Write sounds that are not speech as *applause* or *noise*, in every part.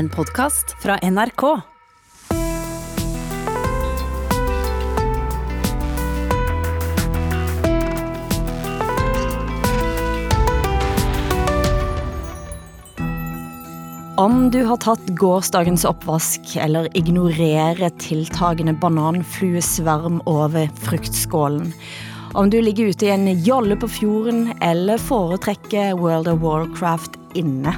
En podkast fra NRK. Om du har tatt gårsdagens oppvask eller ignorerer tiltagende bananfluesverm over fruktskålen, om du ligger ute i en jolle på fjorden eller foretrekker World of Warcraft inne.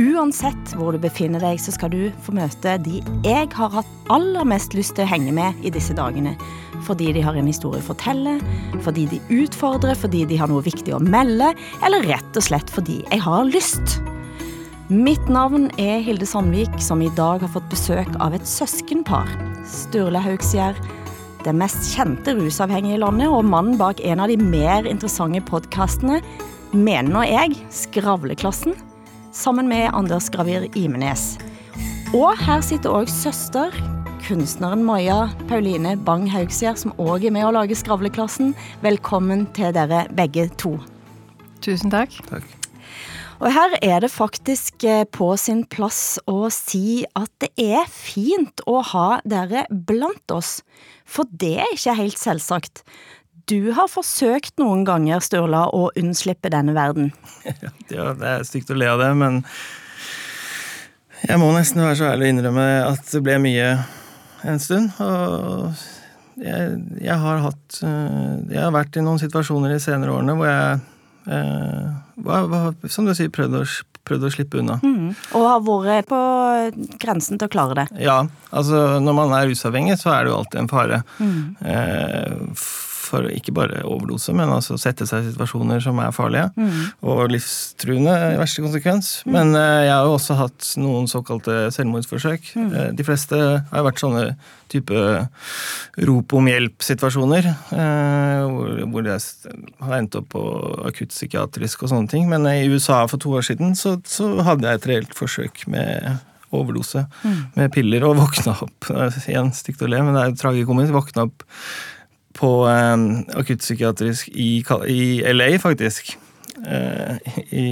Uansett hvor du befinner deg, så skal du få møte de jeg har hatt aller mest lyst til å henge med i disse dagene. Fordi de har en historie å fortelle, fordi de utfordrer, fordi de har noe viktig å melde, eller rett og slett fordi jeg har lyst. Mitt navn er Hilde Sandvik, som i dag har fått besøk av et søskenpar. Sturle Haugsgjerd, den mest kjente rusavhengige i landet, og mannen bak en av de mer interessante podkastene, mener nå jeg, Skravleklassen, sammen med Anders Gravir Imenes. Og her sitter òg søster, kunstneren Maja Pauline Bang Haugsgjerd, som òg er med å lage Skravleklassen. Velkommen til dere begge to. Tusen takk. Takk. Og her er det faktisk eh, på sin plass å si at det er fint å ha dere blant oss, for det er ikke helt selvsagt. Du har forsøkt noen ganger, Sturla, å unnslippe denne verden. *laughs* Ja, det er stygt å le av det, men jeg må nesten være så ærlig å innrømme at det ble mye en stund. Og jeg, jeg har hatt eh, Jeg har vært i noen situasjoner de senere årene hvor jeg eh, hva, Som du sier, prøvd å, prøvd å slippe unna. Mm. Og har vært på grensen til å klare det. Ja, altså når man er rusavhengig, så er det jo alltid en fare. Mm. Eh, for ikke bare overdose, men altså sette seg i situasjoner som er farlige. Mm. Og livstruende i verste konsekvens. Men eh, jeg har jo også hatt noen såkalte selvmordsforsøk. Mm. Eh, de fleste har jo vært sånne type rop om hjelp-situasjoner. Eh, hvor, jeg har endt opp på akuttpsykiatrisk og sånne ting. Men i USA for to år siden så, så hadde jeg et reelt forsøk med overdose med piller og våkna opp *laughs* Igjen stygt å le, men det er tragikomisk. Våkna opp på eh, akuttpsykiatrisk i, i LA, faktisk. Eh, I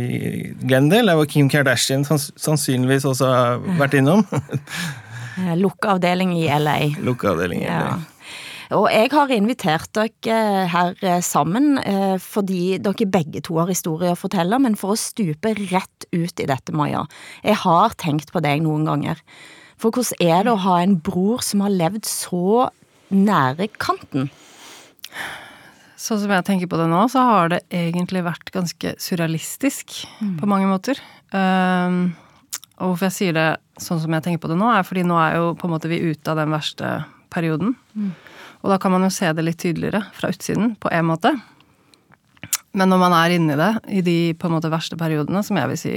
Glendale, var Kim Kardashian sanns- sannsynligvis også har vært innom. *laughs* Lukkeavdeling Lukka avdeling i LA. Lukka avdeling i LA. Ja. Og jeg har invitert dere her eh, sammen eh, fordi dere begge to har historier å fortelle, men for å stupe rett ut i dette, Maja. Jeg har tenkt på deg noen ganger. For hvordan er det å ha en bror som har levd så nære kanten? Sånn som jeg tenker på det nå, så har det egentlig vært ganske surrealistisk på mange måter. Um, og hvorfor jeg sier det sånn som jeg tenker på det nå, er fordi nå er jo på en måte vi ute av den verste perioden. Og da kan man jo se det litt tydeligere fra utsiden, på en måte. Men når man er inni det, i de på en måte verste periodene, som jeg vil si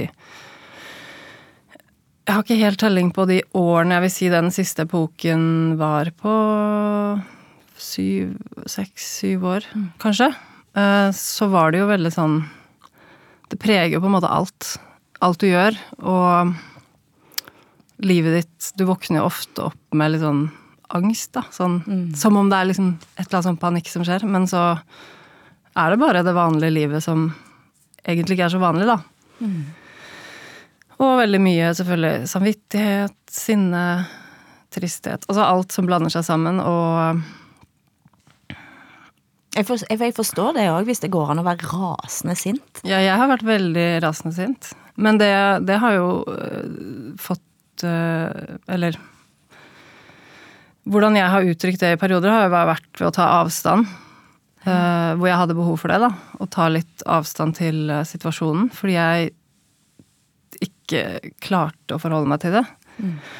Jeg har ikke helt telling på de årene jeg vil si den siste epoken var på syv, seks, syv år, kanskje. Eh, Så var det jo veldig sånn Det preger jo på en måte alt. Alt du gjør. Og livet ditt Du våkner jo ofte opp med litt sånn angst, da. Sånn, Som om det er liksom et eller annet sånn panikk som skjer. Men så er det bare det vanlige livet som egentlig ikke er så vanlig, da. Og veldig mye selvfølgelig samvittighet, sinne, tristhet. Altså alt som blander seg sammen. Og Jeg, for, jeg, forstår det òg, hvis det går an å være rasende sint. ja, jeg har vært veldig rasende sint. Men det, det har jo øh, fått øh, Eller Hvordan jeg har uttrykt det i perioder, har jo vært ved å ta avstand. Uh, hvor jeg hadde behov for det, da. Å ta litt avstand til uh, situasjonen. Fordi jeg ikke klarte å forholde meg til det. Eh,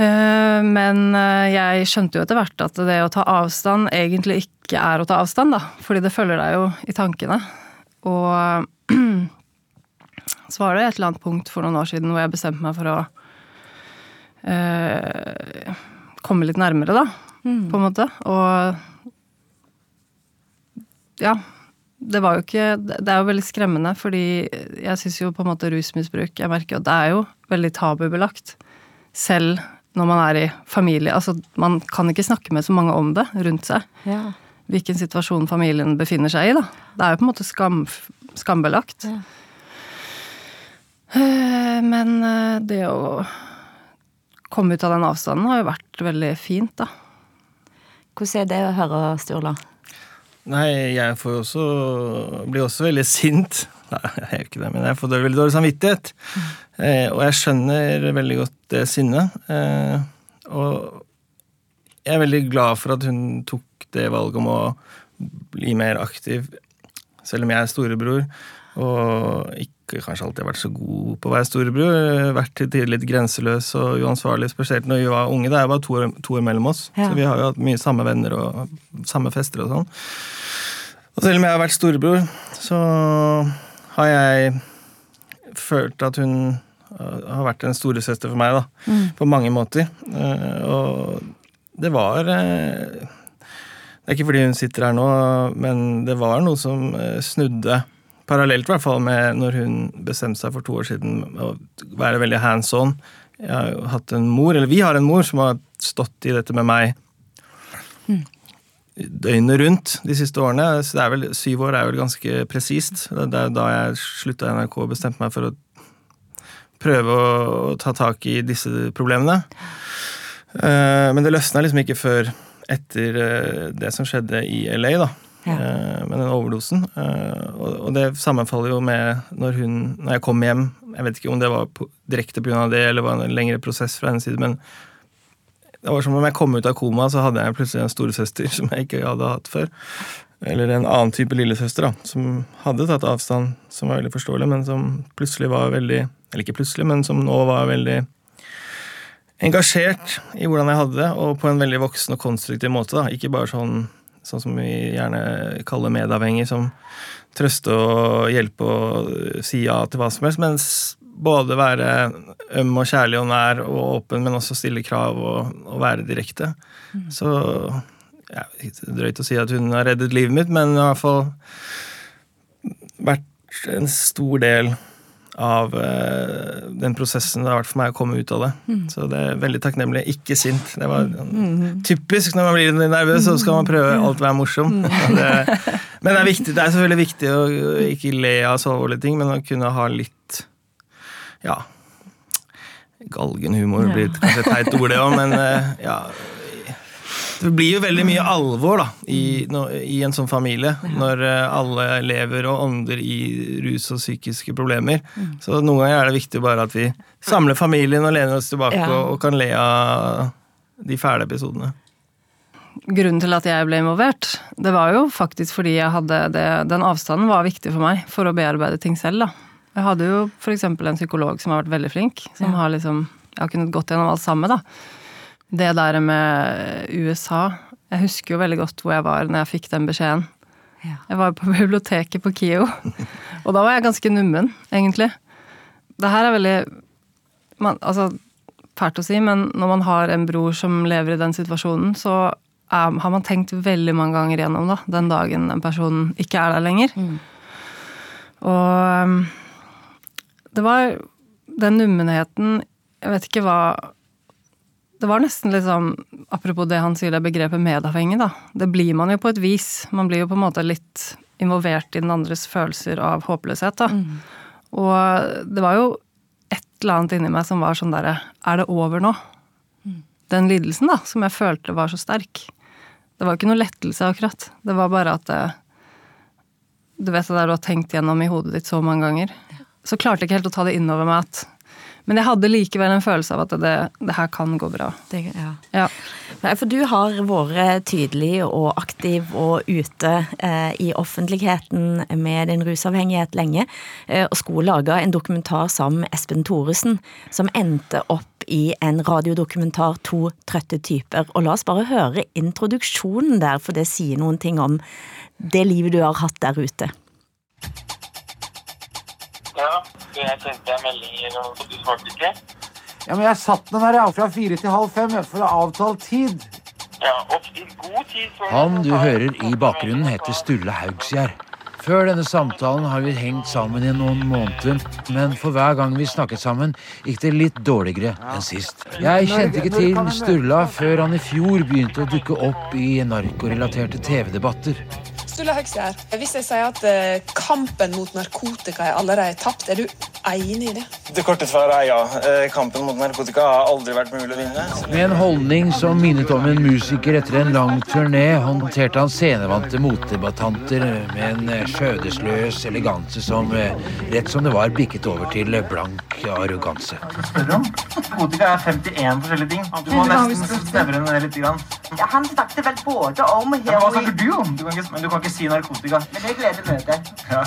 Men eh, jeg skjønte jo etter hvert at det å ta avstand egentlig ikke er å ta avstand, da. Fordi det følger deg jo i tankene. Og *clears throat* så var det et eller annet punkt for noen år siden hvor jeg bestemte meg for å eh, komme litt nærmere, da. På en måte. Og ja. Det var jo ikke Det er jo veldig skremmende, fordi jeg syns jo på en måte rusmisbruk Jeg merker jo at det er jo veldig tabubelagt. Selv når man er i familie. Altså, man kan ikke snakke med så mange om det rundt seg. Ja. Hvilken situasjon familien befinner seg i, da. Det er jo på en måte skam, skambelagt. Ja. Eh, Men eh, det å komme ut av den avstanden har jo vært veldig fint, da. Hvordan er det å høre, Sturla? Nei, jeg får jo også blir også veldig sint. Nei, *laughs* jeg gjør ikke det, men jeg får veldig dårlig samvittighet. Eh, og jeg skjønner veldig godt det sinnet. Eh, og jeg er veldig glad for at hun tok det valget om å bli mer aktiv, selv om jeg er storebror. Og ikke kanskje alltid har vært så god på å være storebror. Vært til tider litt grenseløs og uansvarlig, spesielt når vi var unge. Det er jo bare to år, to år mellom oss, Ja. så vi har jo hatt mye samme venner og samme fester og sånn. Og selv om jeg har vært storebror, så har jeg følt at hun uh, har vært en storesøster for meg, da. På mange måter. Uh, og det var uh, Det er ikke fordi hun sitter her nå, men det var noe som snudde. Parallelt i hvert fall med når hun bestemte seg for to år siden å være veldig hands on. Jeg har hatt en mor, eller vi har en mor, som har stått i dette med meg døgnet rundt de siste årene. Så det er vel, syv år er vel ganske presist. Det er da jeg slutta i NRK og bestemte meg for å prøve å ta tak i disse problemene. Eh, Men det løsna liksom ikke før etter eh, det som skjedde i LA, da. Ja. Eh, Med den overdosen. Og det sammenfaller jo med når hun Når jeg kom hjem Jeg vet ikke om det var direkte pga. det, eller var en lengre prosess fra hennes side, men det var som om jeg kom ut av koma, så hadde jeg plutselig en storesøster *laughs* som jeg ikke hadde hatt før. Eller en annen type lillesøster, da, som hadde tatt avstand, som var veldig forståelig, men som plutselig var veldig Eller ikke plutselig, men som nå var veldig engasjert i hvordan jeg hadde det, og på en veldig voksen og konstruktiv måte. da, Ikke bare sånn, sånn som vi gjerne kaller medavhengig, som trøste og hjelpe og si ja til hva som helst, men s- både være øm og kjærlig og nær og åpen, men også stille krav og, og være direkte. Så ja, Drøyt å si at hun har reddet livet mitt, men i hvert fall vært en stor del av uh, den prosessen det har vært for meg å komme ut av det. Så det er veldig takknemlig. Ikke sint. Det var typisk når man blir nervøs, så skal man prøve alt være morsom. *laughs* Det, men det er, viktig, det er selvfølgelig viktig å ikke le av så alvorlige ting, men å kunne ha litt ja Galgenhumor blir kanskje et teit ord, det òg, men eh, ja det blir jo veldig mye alvor da, i, no, i en sånn familie, når eh, alle lever og ånder i rus og psykiske problemer. Så noen ganger er det viktig bare at vi samler familien og lener oss tilbake Ja. og, og kan le av de fæle episodene. Grunnen til at jeg ble involvert, det var jo faktisk fordi jeg hadde det, den avstanden var viktig for meg for å bearbeide ting selv. da. Jeg hadde jo f.eks. en psykolog som har vært veldig flink, som har liksom Jeg har kunnet gått gjennom alt sammen, da. Det der med USA Jeg husker jo veldig godt hvor jeg var når jeg fikk den beskjeden. Ja. Jeg var på *laughs* biblioteket på KIO, og da var jeg ganske nummen, egentlig. Det her er veldig man, Altså, fælt å si, men når man har en bror som lever i den situasjonen, så er, har man tenkt veldig mange ganger gjennom da, den dagen den personen ikke er der lenger. Og um, det var den nummenheten Jeg vet ikke hva Det var nesten litt sånn Apropos det han sier, det begrepet medavhengig, da. Det blir man jo på et vis. Man blir jo på en måte litt involvert i den andres følelser av håpløshet, da. Og det var jo et eller annet inni meg som var sånn derre Er det over nå? Den lidelsen, da, som jeg følte var så sterk. Det var jo ikke noe lettelse, akkurat. Det var bare at det, Du vet det der du har tenkt gjennom i hodet ditt så mange ganger. Så klarte jeg ikke helt å ta det innover meg at Men jeg hadde likevel en følelse av at det, det her kan gå bra. Det, ja. Ja. Nei, for du har vært tydelig og aktiv og ute eh, i offentligheten med din rusavhengighet lenge, eh, og skulle lage en dokumentar sammen med Espen Thoresen, som endte opp i en radiodokumentar To trøtte typer. Og la oss bare høre introduksjonen der, for det sier noen ting om det livet du har hatt der ute. Ja, jeg sendte deg meldinger, og du svarte ikke. Ja, men jeg satt den her jeg, fra fire til halv fem for å avtale tid. Ja, og i god tid så Han du hører i bakgrunnen heter Sturle Haugsgjerd. Før denne samtalen har vi hengt sammen i noen måneder, men for hver gang vi snakket sammen, gikk det litt dårligere enn sist. Jeg kjente ikke til Sturla før han i fjor begynte å dukke opp i narkorelaterte TV-debatter. Sturla her. hvis jeg sier at eh, kampen mot narkotika er allerede tapt, er du enig i det. Det korte svaret er ja. Eh, Kampen mot narkotika har aldri vært mulig å vinne. Med en holdning som minnet om en musiker etter en lang turné, håndterte han scenevante motdebattanter med en eh, skjødesløs eleganse som rett som det var bikket over til blank arroganse. Narkotika er 51 forskjellige ting. Du må nesten snevre den ned litt. Grann. Ja, han snakket vel både om Men hva snakker du om? Du kan ikke, men du kan ikke si narkotika. Men jeg gleder møtet. Ja.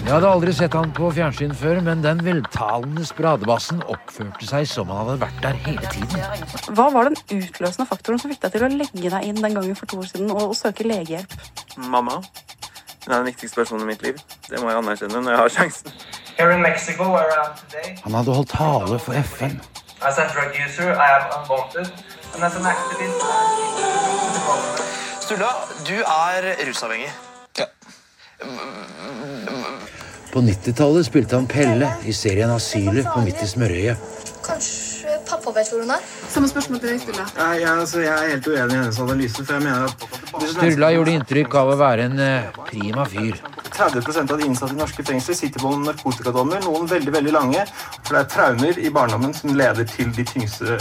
Jeg hadde aldri sett han på fjernsyn før, men den veltalende spradebassen oppførte seg som han hadde vært der hele tiden. Hva var den utløsende faktoren som fikk deg til å legge deg inn den gangen for to år siden og, og søke legehjelp? Mamma. Hun er den viktigste personen i mitt liv. Det må jeg anerkjenne når jeg har sjansen. Mexico, Han hadde holdt tale for FN. as a drug user, I am unwanted, and as an activist, Sturla, du er rusavhengig. Ja. På 90-tallet spilte han Pelle i serien Asylet på Midt i smørøyet. Kanskje pappa vet hvor hun er? Samme spørsmål til deg, Sturla. Nei, jeg, altså, jeg er helt uenig i hennes analyse, for jeg mener at Sturla gjorde inntrykk av å være en eh, prima fyr. 30 av de innsatte i norske fengsler sitter på narkotikadommer, noen veldig veldig lange. For det er traumer i barndommen som leder til de tyngste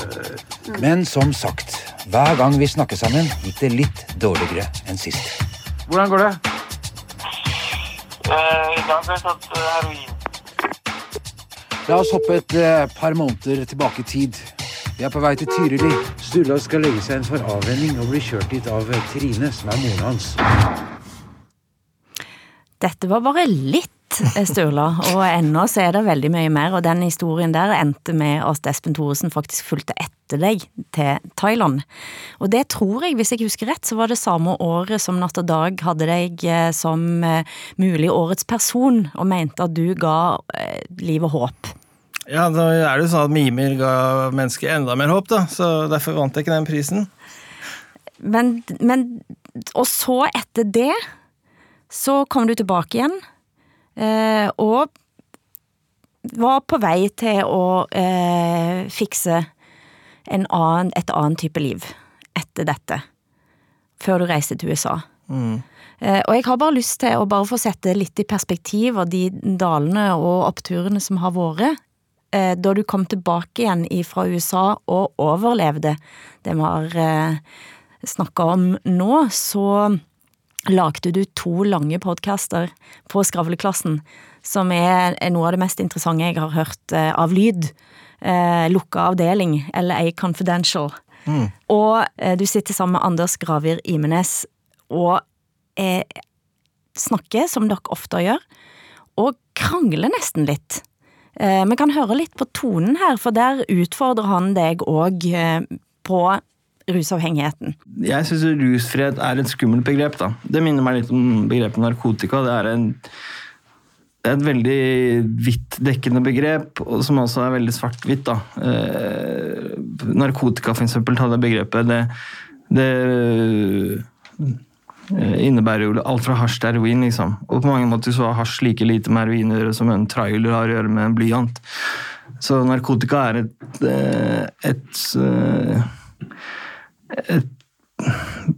Men som sagt, hver gang vi snakker sammen, gikk det litt dårligere enn sist. Hvordan går det? Eh, I dag har jeg tatt eh, heroin. La oss hoppe et eh, par måneder tilbake i tid. Vi er på vei til Tyrili. Sturla skal legge seg inn for avvenning og bli kjørt dit av eh, Trine, som er moren hans. Dette var bare litt, eh, Sturla, og ennå så er det veldig mye mer, og den historien der endte med at Espen Thoresen faktisk fulgte etter deg til Thailand. Og det tror jeg, hvis jeg husker rett, så var det samme året som Natt og Dag hadde deg eh, som eh, mulig årets person, og mente at du ga livet håp. Ja, da er det jo sånn at mimer ga mennesket enda mer håp, da. Så derfor vant jeg ikke den prisen. Men, men Og så etter det så kom du tilbake igjen, eh, og var på vei til å eh, fikse en annen, et annet type liv etter dette, før du reiste til USA. Mm. Eh, og jeg har bare lyst til å bare få sette litt i perspektiv av de dalene og oppturene som har vært. Eh, da du kom tilbake igjen fra USA og overlevde det vi har snakka om nå, så lagde du to lange podcaster på Skravleklassen, som er er noe av det mest interessante jeg har hørt eh, av lyd. Eh, Lukka avdeling, eller A Confidential. Mm. Og eh, du sitter sammen med Anders Gravir Imenes og eh, snakker, som dere ofte gjør, og krangler nesten litt. Eh, Vi kan høre litt på tonen her, for der utfordrer han deg òg eh, på rusavhengigheten. Jeg syns rusfrihet er et skummelt begrep. da. Det minner meg litt om begrepet narkotika. Det er, en, det er et veldig hvitt dekkende begrep, som også er veldig svart-hvitt. Eh, narkotika, for eksempel, ta det begrepet. Det, det eh, innebærer jo alt fra hasj til heroin, liksom. Og på mange måter så har hasj like lite med heroin å gjøre som en trailer har å gjøre med en blyant. Så narkotika er et, eh, et, eh, et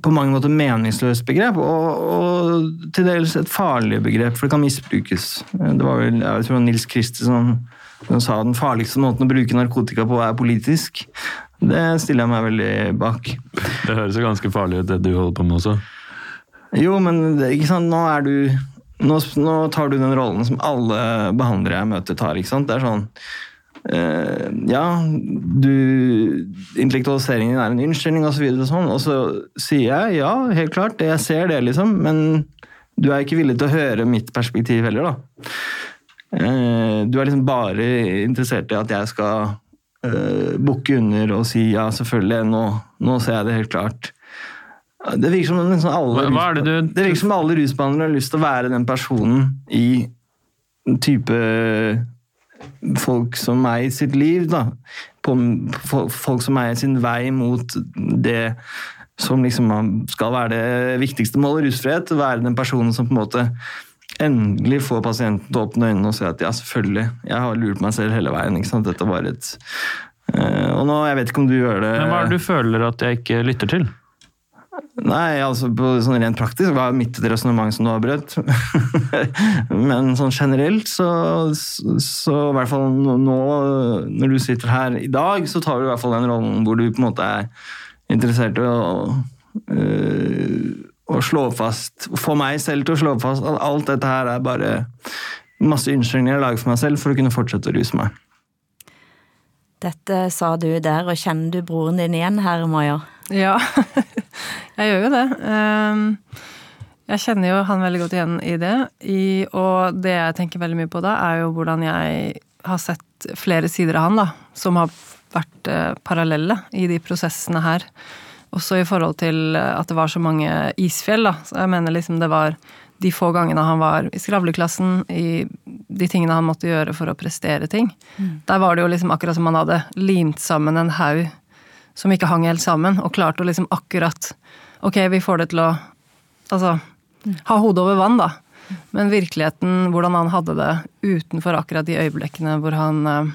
på mange måter meningsløst begrep, og, og til dels et farlig begrep, for det kan misbrukes. Det var vel jeg tror Nils Kristi som, som sa den farligste måten å bruke narkotika på er politisk. Det stiller jeg meg veldig bak. Det høres jo ganske farlig ut, det du holder på med også. Jo, men ikke sant? nå er du nå, nå tar du den rollen som alle behandlere jeg møter, tar. ikke sant? Det er sånn eh, Ja, du Intellektualiseringen din er en unnskyldning, og så og sånn. Og så sier jeg ja, helt klart, jeg ser det, liksom. Men du er ikke villig til å høre mitt perspektiv heller, da. Uh, du er liksom bare interessert i at jeg skal uh, bukke under og si ja, selvfølgelig, nå, nå ser jeg det helt klart. Det virker som liksom alle, Hva- det du- det virker som alle rusbehandlere har lyst til å være den personen i type folk som meg i sitt liv, da. På, fo- folk som meg i sin vei mot det som liksom skal være det viktigste målet, rusfrihet. Være den personen som på en måte endelig får pasienten til å åpne øynene og si at ja, selvfølgelig, jeg har lurt meg selv hele veien. ikke sant? Dette var et Eh, Og nå, jeg vet ikke om du gjør det Men hva er det du føler at jeg ikke lytter til? Nei, altså på sånn rent praktisk var mitt resonnement som du avbrøt. *laughs* Men sånn generelt så, så i hvert fall nå, når du sitter her i dag, så tar du i hvert fall den rollen hvor du på en måte er interessert i å, øh, å slå fast Få meg selv til å slå fast at alt dette her er bare masse unnskyldninger jeg lager for meg selv for å kunne fortsette å ruse meg. Dette sa du der, og kjenner du broren din igjen her, Maja? Ja, jeg gjør jo det. Ehm, jeg kjenner jo han veldig godt igjen i det. og det jeg tenker veldig mye på da, er jo hvordan jeg har sett flere sider av han, da. Som har vært eh, parallelle i de prosessene her. Også i forhold til at det var så mange isfjell, da. Så jeg mener liksom det var de få gangene han var i skravleklassen, i de tingene han måtte gjøre for å prestere ting. Mm. Der var det jo liksom akkurat som han hadde limt sammen en haug som ikke hang helt sammen, og klart å liksom akkurat Ok, vi får det til å Altså ha hodet over vann, da. Men virkeligheten, hvordan han hadde det utenfor akkurat de øyeblikkene hvor han eh,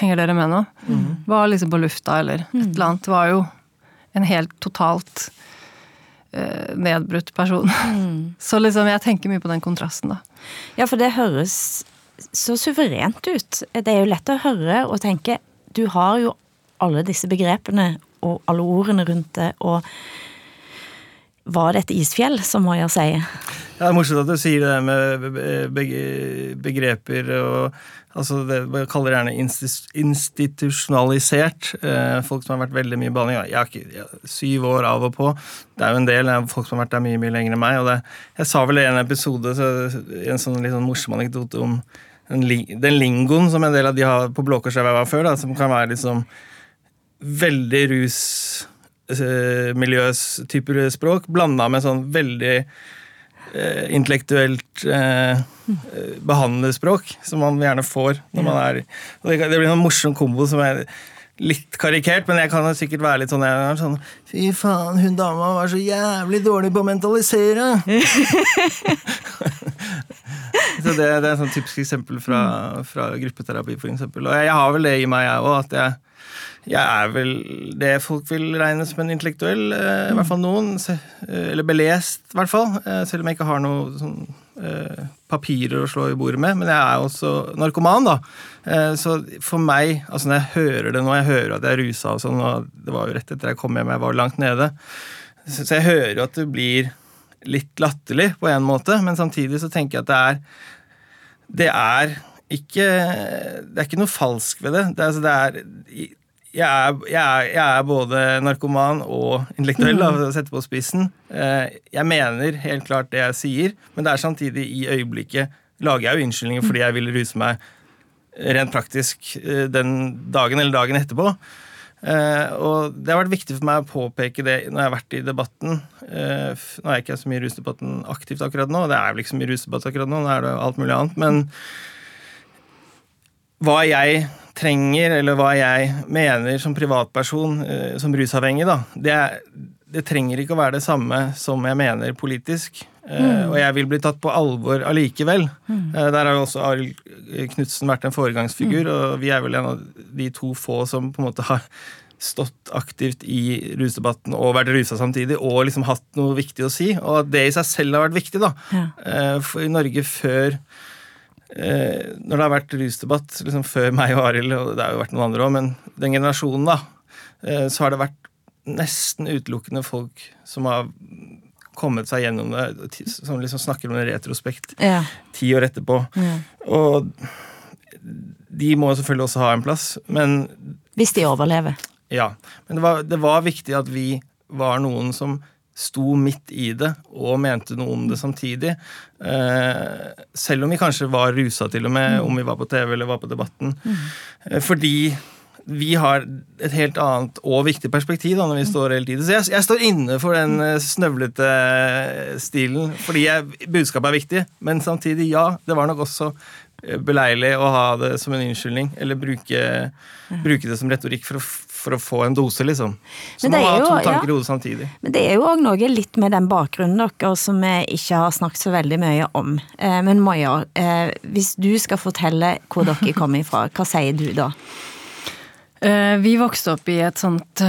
Henger dere med nå? Mm. Var liksom på lufta, eller et mm. eller annet. Var jo en helt totalt eh, nedbrutt person. Mm. *laughs* Så liksom, jeg tenker mye på den kontrasten, da. Ja, for det høres så suverent ut. Det er jo lett å høre og tenke du har jo alle disse begrepene og alle ordene rundt det, og var det et isfjell, som Maja sier? Ja, det er morsomt at du sier det med begreper og altså det Vi kaller det gjerne institusjonalisert. Eh, folk som har vært veldig mye i behandling. Jeg har ikke syv år av og på. Det er jo en del folk som har vært der mye mye lenger enn meg. og det, Jeg sa vel i en episode, en sånn litt sånn morsom anekdote om den lingoen som en del av de har på Blå Kors jeg var før, da, som kan være liksom veldig rusmiljøs eh, språk, blanda med sånn veldig eh, intellektuelt eh, behandlerspråk, som man gjerne får når man er Det, blir en morsom kombo som er litt karikert, men jeg kan jo sikkert være litt sånn, sånn Fy faen, hun dama var så jævlig dårlig på å mentalisere! *laughs* så det, det, er et sånn typisk eksempel fra, fra gruppeterapi, for eksempel. Og jeg har vel det i meg, jeg òg, at jeg, jeg, er vel det folk vil regne som en intellektuell, eh, i hvert fall noen. Eller belest, i hvert fall. Eh, selv om jeg ikke har noe sånn Eh, papirer å slå i bordet med, men jeg er også narkoman, da. Eh, så for meg, altså når jeg hører det nå, jeg hører at jeg er rusa og sånn, og det var jo rett etter jeg kom hjem, jeg var langt nede, så jeg hører jo at det blir litt latterlig på en måte, men samtidig så tenker jeg at det er Det er ikke Det er ikke noe falsk ved det. Det altså, det er jeg er, jeg, er, jeg er, både narkoman og intellektuell, da, å sette på spissen. Eh, jeg mener helt klart det jeg sier, men det er samtidig i øyeblikket lager jeg jo unnskyldninger fordi jeg ville ruse meg rent praktisk eh, den dagen eller dagen etterpå. Eh, og det har vært viktig for meg å påpeke det når jeg har vært i debatten. Nå er jeg ikke så mye i rusdebatten aktivt akkurat nå, det er vel ikke så mye rusdebatt akkurat nå, nå er det alt mulig annet, men hva jeg trenger, eller hva jeg mener som privatperson, eh, som rusavhengig, da, det, det, trenger ikke å være det samme som jeg mener politisk. Eh, mm. Og jeg vil bli tatt på alvor allikevel. Mm. Eh, der har jo også Arild Knutsen vært en foregangsfigur, mm. og vi er vel en av de to få som på en måte har stått aktivt i rusdebatten og vært rusa samtidig, og liksom hatt noe viktig å si. Og at det i seg selv har vært viktig, da. Ja. For i Norge før Når det har vært rusdebatt liksom før meg og Arild, og det har jo vært noen andre òg, men den generasjonen, da, eh, så har det vært nesten utelukkende folk som har kommet seg gjennom det, som liksom snakker om en retrospekt ja. ti år etterpå. Ja. Og de må selvfølgelig også ha en plass, men Hvis de overlever. Ja. Men det var, det var viktig at vi var noen som sto midt i det og mente noe om det samtidig. Eh, selv om vi kanskje var rusa til og med, om vi var på TV eller var på Debatten. Eh, fordi vi har et helt annet og viktig perspektiv da, når vi står hele tiden. Så jeg, jeg står inne for den eh, snøvlete stilen, fordi jeg, budskapet er viktig. Men samtidig, ja, det var nok også beleilig å ha det som en unnskyldning, eller bruke, bruke det som retorikk for å for å få en dose, liksom. Så man har to tanker i hodet samtidig. Men det er jo òg noe litt med den bakgrunnen deres som vi ikke har snakket så veldig mye om. Eh, men Maja, eh, hvis du skal fortelle hvor dere kommer *laughs* ifra, hva sier du da? Eh, Vi vokste opp i et sånt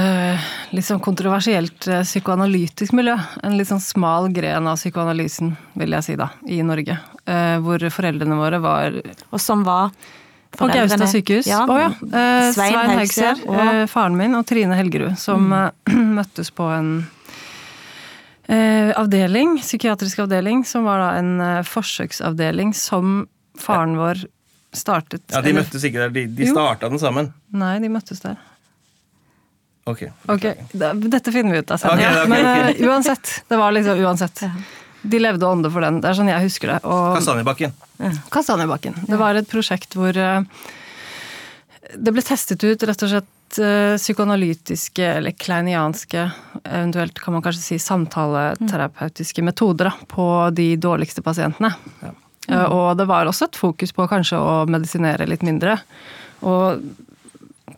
litt sånn kontroversielt psykoanalytisk miljø. En litt sånn smal gren av psykoanalysen, vil jeg si da, i Norge. Eh, Hvor foreldrene våre var Og som var På Gaustad sykehus. Ja. Oh, ja. Eh, Svein Svein Haugser og- eh, faren min, og Trine Helgerud, som mm. *clears throat* møttes på en eh, avdeling, psykiatrisk avdeling, som var da en eh, forsøksavdeling som faren vår startet. Ja, De møttes ikke der, de, de starta den sammen. Nei, de møttes der. Ok. okay. Dette finner vi ut av senere. Okay, okay, Men eh, uansett. Det var liksom uansett. De levde ånde for den. Det er sånn jeg husker det. Og Kastanjebakken. Kastanjebakken. Det var et prosjekt hvor eh, det ble testet ut rett og slett eh, psykoanalytiske eller kleinianske, eventuelt kan man kanskje si samtaleterapeutiske metoder da, på de dårligste pasientene. Eh, Og det var også et fokus på kanskje å medisinere litt mindre. Og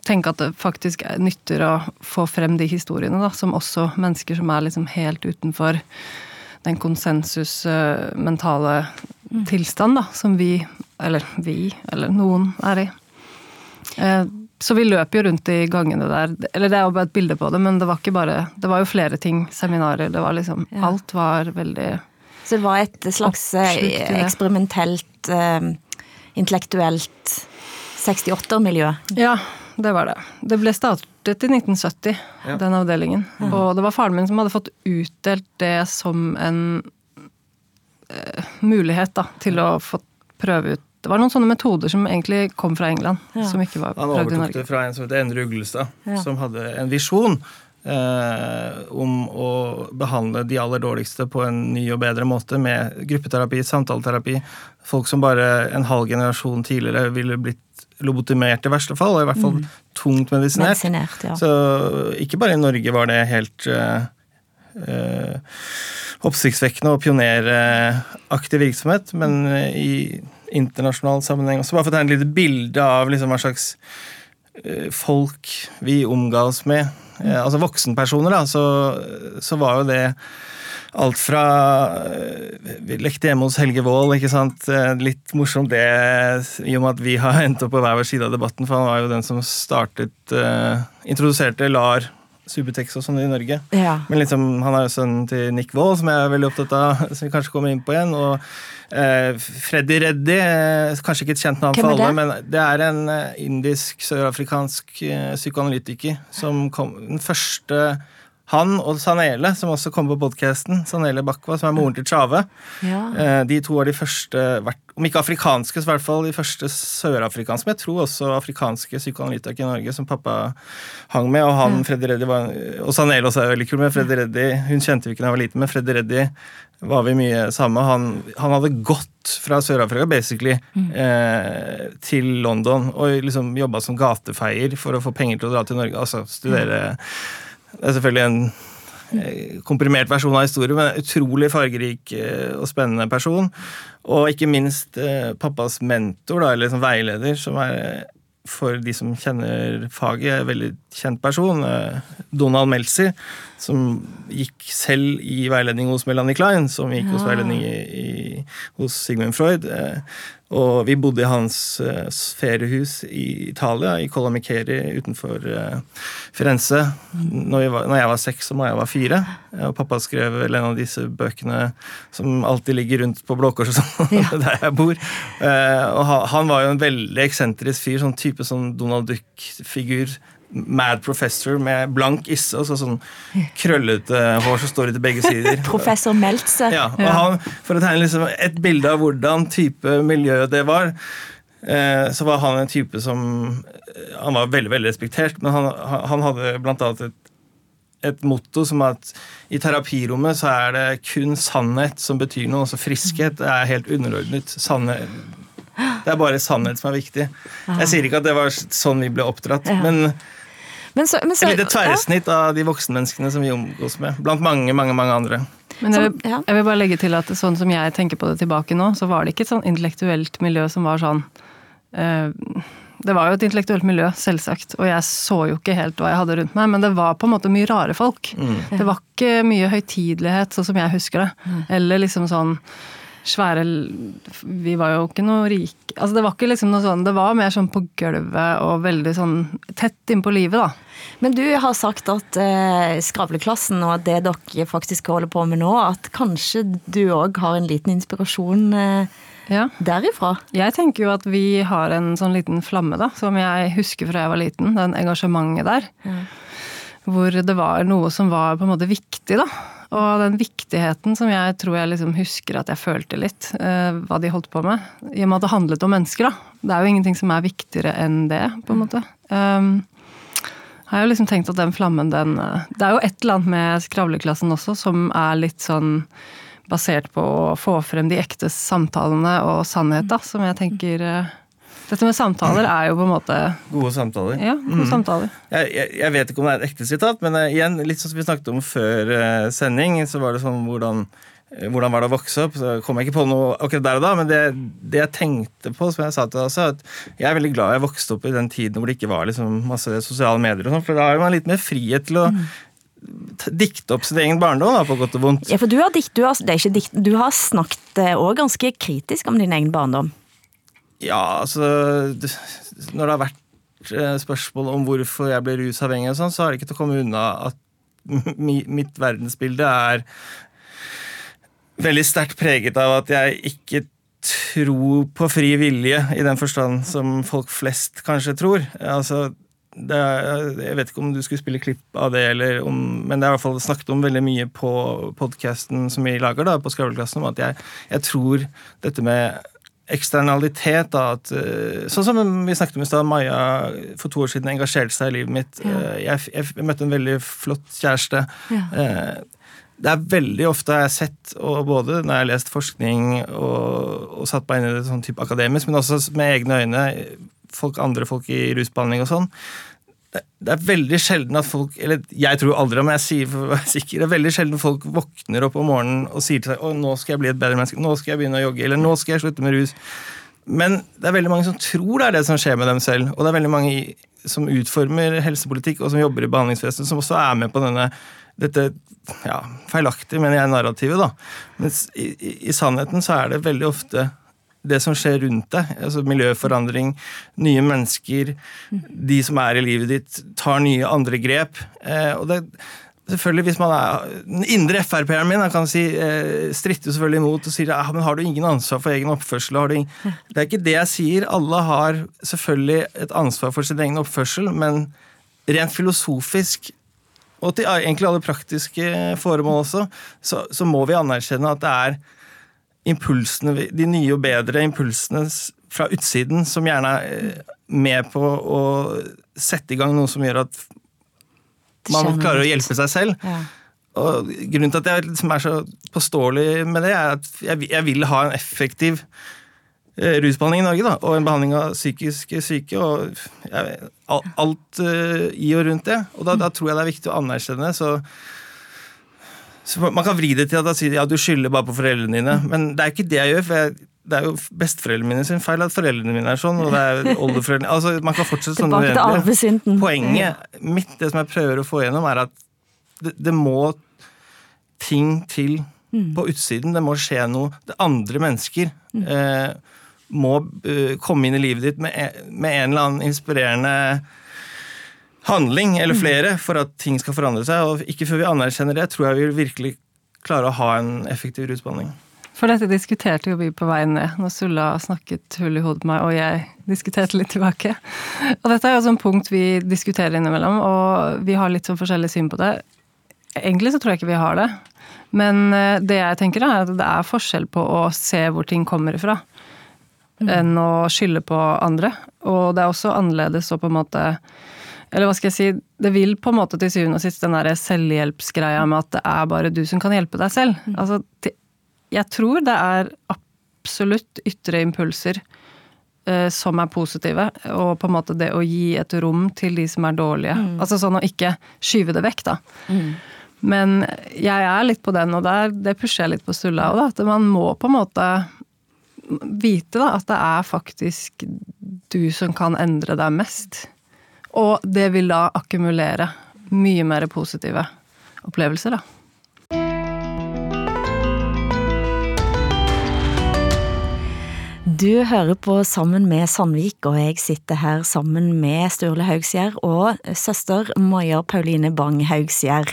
tenke at det faktisk er- nytter å få frem de historiene, da, som også mennesker som er liksom helt utenfor den konsensusmentale mm. tilstand da, som vi, eller vi, eller noen er i. Eh, Så vi løp jo rundt i gangene der. Eller det er jo bare et bilde på det, men det var ikke bare Det var jo flere ting. Seminarer. Det var liksom Ja. Alt var veldig Så det var et slags eh, eksperimentelt, eh, intellektuelt 68-miljø. Ja, det var det. Det ble startet i 1970, Ja. den avdelingen. Mm. Og det var faren min som hadde fått utdelt det som en eh, mulighet da, til å få prøve ut Det var noen sånne metoder som egentlig kom fra England, Ja. som ikke var prøvd i Norge. Han overtok det fra en som heter Endre Uglestad, Ja. som hadde en visjon eh, om å behandle de aller dårligste på en ny og bedre måte, med gruppeterapi, samtaleterapi. Folk som bare en halv generasjon tidligere ville blitt lobotomert i verste fall, og i hvert fall Mm. tungt medisinert. Medisinert, ja. Så ikke bare i Norge var det helt eh, eh, oppsiktsvekkende og pioneraktig virksomhet, men eh, i internasjonal sammenheng også. Bare for å tegne et lite bilde av liksom hva slags eh, folk vi omga oss med. Eh, altså voksenpersoner, da, så, så var jo det alt fra eh, Vi lekte hjemme hos Helge Wold, ikke sant. Eh, Litt morsomt det, i og med at vi har endt opp på hver vår side av debatten, for han var jo den som startet uh, Introduserte LAR, Subutex og sånn i Norge. Ja. Men liksom, han er jo sønnen til Nick Wold, som jeg er veldig opptatt av, *laughs* som vi kanskje kommer inn på igjen. Og Freddy Reddy, kanskje ikke et kjent navn for alle, det? men det er en indisk, sørafrikansk psykoanalytiker som kom Den første han og Sanele, som også kom på podkasten, Sanele Bakwa, som er moren til Tjave. Ja. Eh, De to var de første, om ikke afrikanske, så i hvert fall de første sørafrikanske, men jeg tror også afrikanske psykoanalytikere i Norge som pappa hang med. Og han, Ja. Freddy Reddy var, og Sanele også er veldig kul, men Freddy Reddy hun kjente vi ikke da jeg var liten, men Freddy Reddy var vi mye sammen. Han, han hadde gått fra Sør-Afrika basically eh, til London og liksom jobba som gatefeier for å få penger til å dra til Norge. altså studere Det er selvfølgelig en eh, komprimert versjon av historien, men en utrolig fargerik eh, og spennende person. Og ikke minst eh, pappas mentor, da, eller liksom veileder, som er for de som kjenner faget, en veldig kjent person. Donald Meltzer, som gikk selv i veiledning hos Melanie Klein, som gikk hos veiledning i, i, hos Sigmund Freud. Og vi bodde i hans uh, feriehus i Italia, i Colomikeri utenfor uh, Firenze, når, var, når jeg var seks og Maja var fire. Eh, Og pappa skrev vel en av disse bøkene som alltid ligger rundt på Blå Kors og sånn, *laughs* der jeg bor. Uh, Og ha- han var jo en veldig eksentrisk fyr, sånn type sånn Donald Duck-figur. Mad professor med blank isse og så sånn krøllete hår som står ut til begge sider. *laughs* Professor Meltzer. Ja, og han, For å tegne liksom et bilde av hvordan type miljø det var, eh, så var han en type som eh, Han var veldig veldig respektert, men han, han hadde blant annet et, et motto som at i terapirommet så er det kun sannhet som betyr noe. Altså friskhet er helt underordnet. Sannhet, det er bare sannhet som er viktig. Jeg sier ikke at det var sånn vi ble oppdratt, men Men så, men så, et lite tverrsnitt av de voksenmenneskene som vi omgås med. Blant mange, mange, mange andre. Men jeg vil, jeg vil bare legge til at sånn som jeg tenker på det tilbake nå, så var det ikke et sånn intellektuelt miljø som var sånn uh, Det var jo et intellektuelt miljø, selvsagt, og jeg så jo ikke helt hva jeg hadde rundt meg, men det var på en måte mye rare folk. Mm. Det var ikke mye høytidelighet, sånn som jeg husker det. Eller liksom sånn svære Vi var jo ikke noe rike Altså det var ikke liksom noe sånn Det var mer sånn på gulvet og veldig sånn tett innpå livet, da. Men du har sagt at eh, Skravleklassen og det dere faktisk holder på med nå, at kanskje du òg har en liten inspirasjon eh, ja. derifra? Jeg tenker jo at vi har en sånn liten flamme, da, som jeg husker fra jeg var liten. Den engasjementet der. Ja. Hvor det var noe som var på en måte viktig, da. Og den viktigheten som jeg tror jeg liksom husker at jeg følte litt, uh, hva de holdt på med. I og med at det handlet om mennesker, da. Det er jo ingenting som er viktigere enn det, på en måte. Um, jeg har jo liksom tenkt at den flammen, den uh, Det er jo et eller annet med skravleklassen også som er litt sånn basert på å få frem de ekte samtalene og sannhet, som jeg tenker uh, dette med samtaler er jo på en måte Gode samtaler. Ja, gode mm. samtaler. Jeg, jeg, jeg, vet ikke om det er et ekte sitat, men uh, igjen, litt som vi snakket om før uh, sending, så var det sånn hvordan, uh, hvordan var det å vokse opp? Så kom jeg ikke på noe akkurat der og da, men det, det, jeg tenkte på, som jeg sa til deg også, at jeg er veldig glad jeg vokste opp i den tiden hvor det ikke var liksom, masse sosiale medier og sånt, for da har man litt mer frihet til å mm dikte opp sin egen barndom, da, på godt og vondt. Ja, for du har, dikt, du har, dikt, du har snakket òg ganske kritisk om din egen barndom. Ja, altså Når det har vært eh, spørsmål om hvorfor jeg ble rusavhengig, og sånn, så har det ikke til å komme unna at *laughs* mitt verdensbilde er veldig sterkt preget av at jeg ikke tror på fri vilje, i den forstand som folk flest kanskje tror. Altså, er, jeg vet ikke om du skulle spille klipp av det, om, men det er i hvert fall snakket om veldig mye på podkasten som vi lager, da, på Skravleklassen, om at jeg, jeg tror dette med eksternalitet. da, at, eh, Sånn som vi snakket om i stad, Maja for to år siden engasjerte seg i livet mitt. Ja. Eh, jeg, jeg, møtte en veldig flott kjæreste. Ja. Eh, det er veldig ofte jeg har sett, og både når jeg har lest forskning og, og satt meg inn i det sånn type akademisk, men også med egne øyne, folk, andre folk i rusbehandling og sånn, det er veldig sjelden at folk Eller jeg tror aldri, men jeg sier for å være sikker. Det er veldig sjelden folk våkner opp om morgenen og sier til seg å, nå skal jeg bli et bedre menneske, nå skal jeg begynne å jogge, eller nå skal jeg slutte med rus. Men det er veldig mange som tror det er det som skjer med dem selv. Og det er veldig mange som utformer helsepolitikk og som jobber i behandlingsvesenet, som også er med på denne dette ja, feilaktige, mener jeg, narrativet. da. Mens i, i, i sannheten så er det veldig ofte det som skjer rundt deg. altså Miljøforandring, nye mennesker, de som er i livet ditt, tar nye andre grep. Eh, og det, selvfølgelig hvis man er, Den indre Frp-eren min kan si, eh, stritter selvfølgelig imot og sier ja, men har du ingen ansvar for egen oppførsel. det er ikke det jeg sier. Alle har selvfølgelig et ansvar for sin egen oppførsel, men rent filosofisk og til egentlig alle praktiske foremål også, så, så må vi anerkjenne at det er impulsene, de nye og bedre impulsene fra utsiden som gjerne er eh, med på å sette i gang noe som gjør at man klarer å hjelpe seg selv. Ja. Og Grunnen til at jeg liksom er så påståelig med det, er at jeg, jeg vil ha en effektiv eh, rusbehandling i Norge. Da, og en behandling av psykisk syke. og jeg, Alt uh, i og rundt det. Og da, da, tror jeg det er viktig å anerkjenne så så Man kan vri det til at han sier ja, du skylder bare på foreldrene dine, men det er ikke det jeg gjør. for jeg, det er jo besteforeldrene mine sin feil at foreldrene mine er sånn. og det er oldeforeldrene, altså Man kan fortsette sånn uendelig. Poenget mitt, det som jeg prøver å få igjennom, er at det, det må ting til mm. på utsiden. Det må skje noe. Det andre mennesker mm. eh, må eh, komme inn i livet ditt med, med en eller annen inspirerende handling, eller mm. flere, for at ting skal forandre seg. Og ikke før vi anerkjenner det, tror jeg vi vil virkelig klare å ha en effektiv rusbehandling. For dette diskuterte jo vi på vei ned, når Sulla snakket hull i hodet på meg, og jeg diskuterte litt tilbake. Og dette er jo sånn punkt vi diskuterer innimellom, og vi har litt sånn forskjellig syn på det. Egentlig så tror jeg ikke vi har det. Men eh, det jeg tenker er at det er forskjell på å se hvor ting kommer ifra, mm. enn å skylde på andre. Og det er også annerledes å på en måte eller hva skal jeg si, det vil på en måte til syvende og sist den der selvhjelpsgreia med at det er bare du som kan hjelpe deg selv. Mm. Altså, jeg tror det er absolutt ytre impulser uh, som er positive, og på en måte det å gi et rom til de som er dårlige. Mm. Altså sånn å ikke skyve det vekk, da. Mm. Men jeg er litt på den, og der, det pusher jeg litt på Stulla òg, At man må på en måte vite da, at det er faktisk du som kan endre deg mest. Og det vil da akkumulere mye mer positive opplevelser, da. Du hører på Sammen med Sandvik, og jeg sitter her sammen med Sturle Haugsgjerd og søster Maja Pauline Bang Haugsgjerd.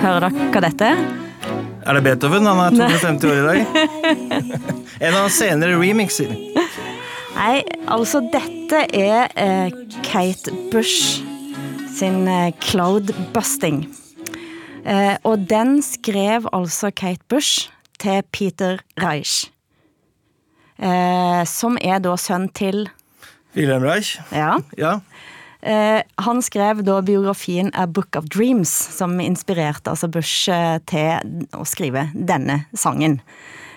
Hører dere hva dette er? Er det Beethoven? Han er 250 år i dag. *laughs* en av hans senere remixer. Nei, altså dette er eh, Kate Bush sin eh, Cloudbusting. Eh, og den skrev altså Kate Bush til Peter Reich. Eh, som er da sønn til Wilhelm Reich. Ja. Ja. Eh, han skrev da biografien A Book of Dreams, som inspirerte altså Bush eh, til å skrive denne sangen.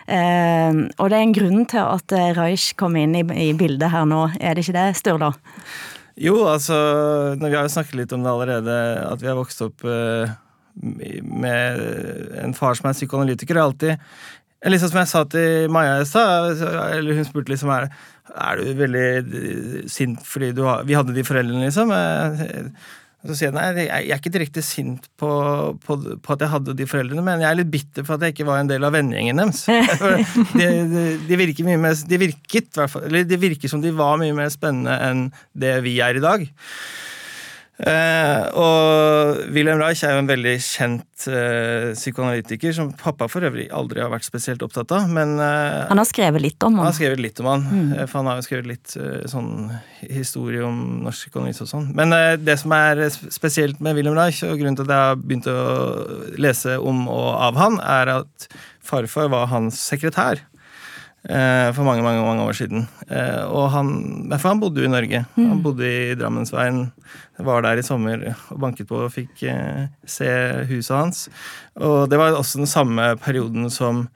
Eh, og det er en grunn til at Reich kom inn i, bildet her nå, er det ikke det, Sturla? Jo, altså Vi har jo snakket litt om det allerede, at vi har vokst opp med en far som er psykoanalytiker. og alltid Liksom som jeg sa til Maja i stad, eller hun spurte liksom er, er du veldig sint fordi du har Vi hadde de foreldrene, liksom. Eh, Så sier jeg nei, jeg er ikke direkte sint på, på, på, at jeg hadde de foreldrene, men jeg er litt bitter for at jeg ikke var en del av vennegjengen deres. *laughs* de, de, de, virker mye mer, de virket, eller det virker som de var mye mer spennende enn det vi er i dag. Eh, og Wilhelm Reich er jo en veldig kjent eh, psykoanalytiker, som pappa for øvrig aldri har vært spesielt opptatt av. Men, eh, han har skrevet litt om han. Han har skrevet litt om han, mm. for han har jo skrevet litt eh, sånn historie om norsk psykoanalyse og sånn. Men eh, det som er spesielt med Wilhelm Reich, og grunnen til at jeg har begynt å lese om og av han, er at farfar var hans sekretær. Eh, for mange mange, mange år siden. Eh, og han, for han bodde jo i Norge. Mm. Han bodde i Drammensveien. Var der i sommer og banket på og fikk eh, se huset hans. Og det var også den samme perioden som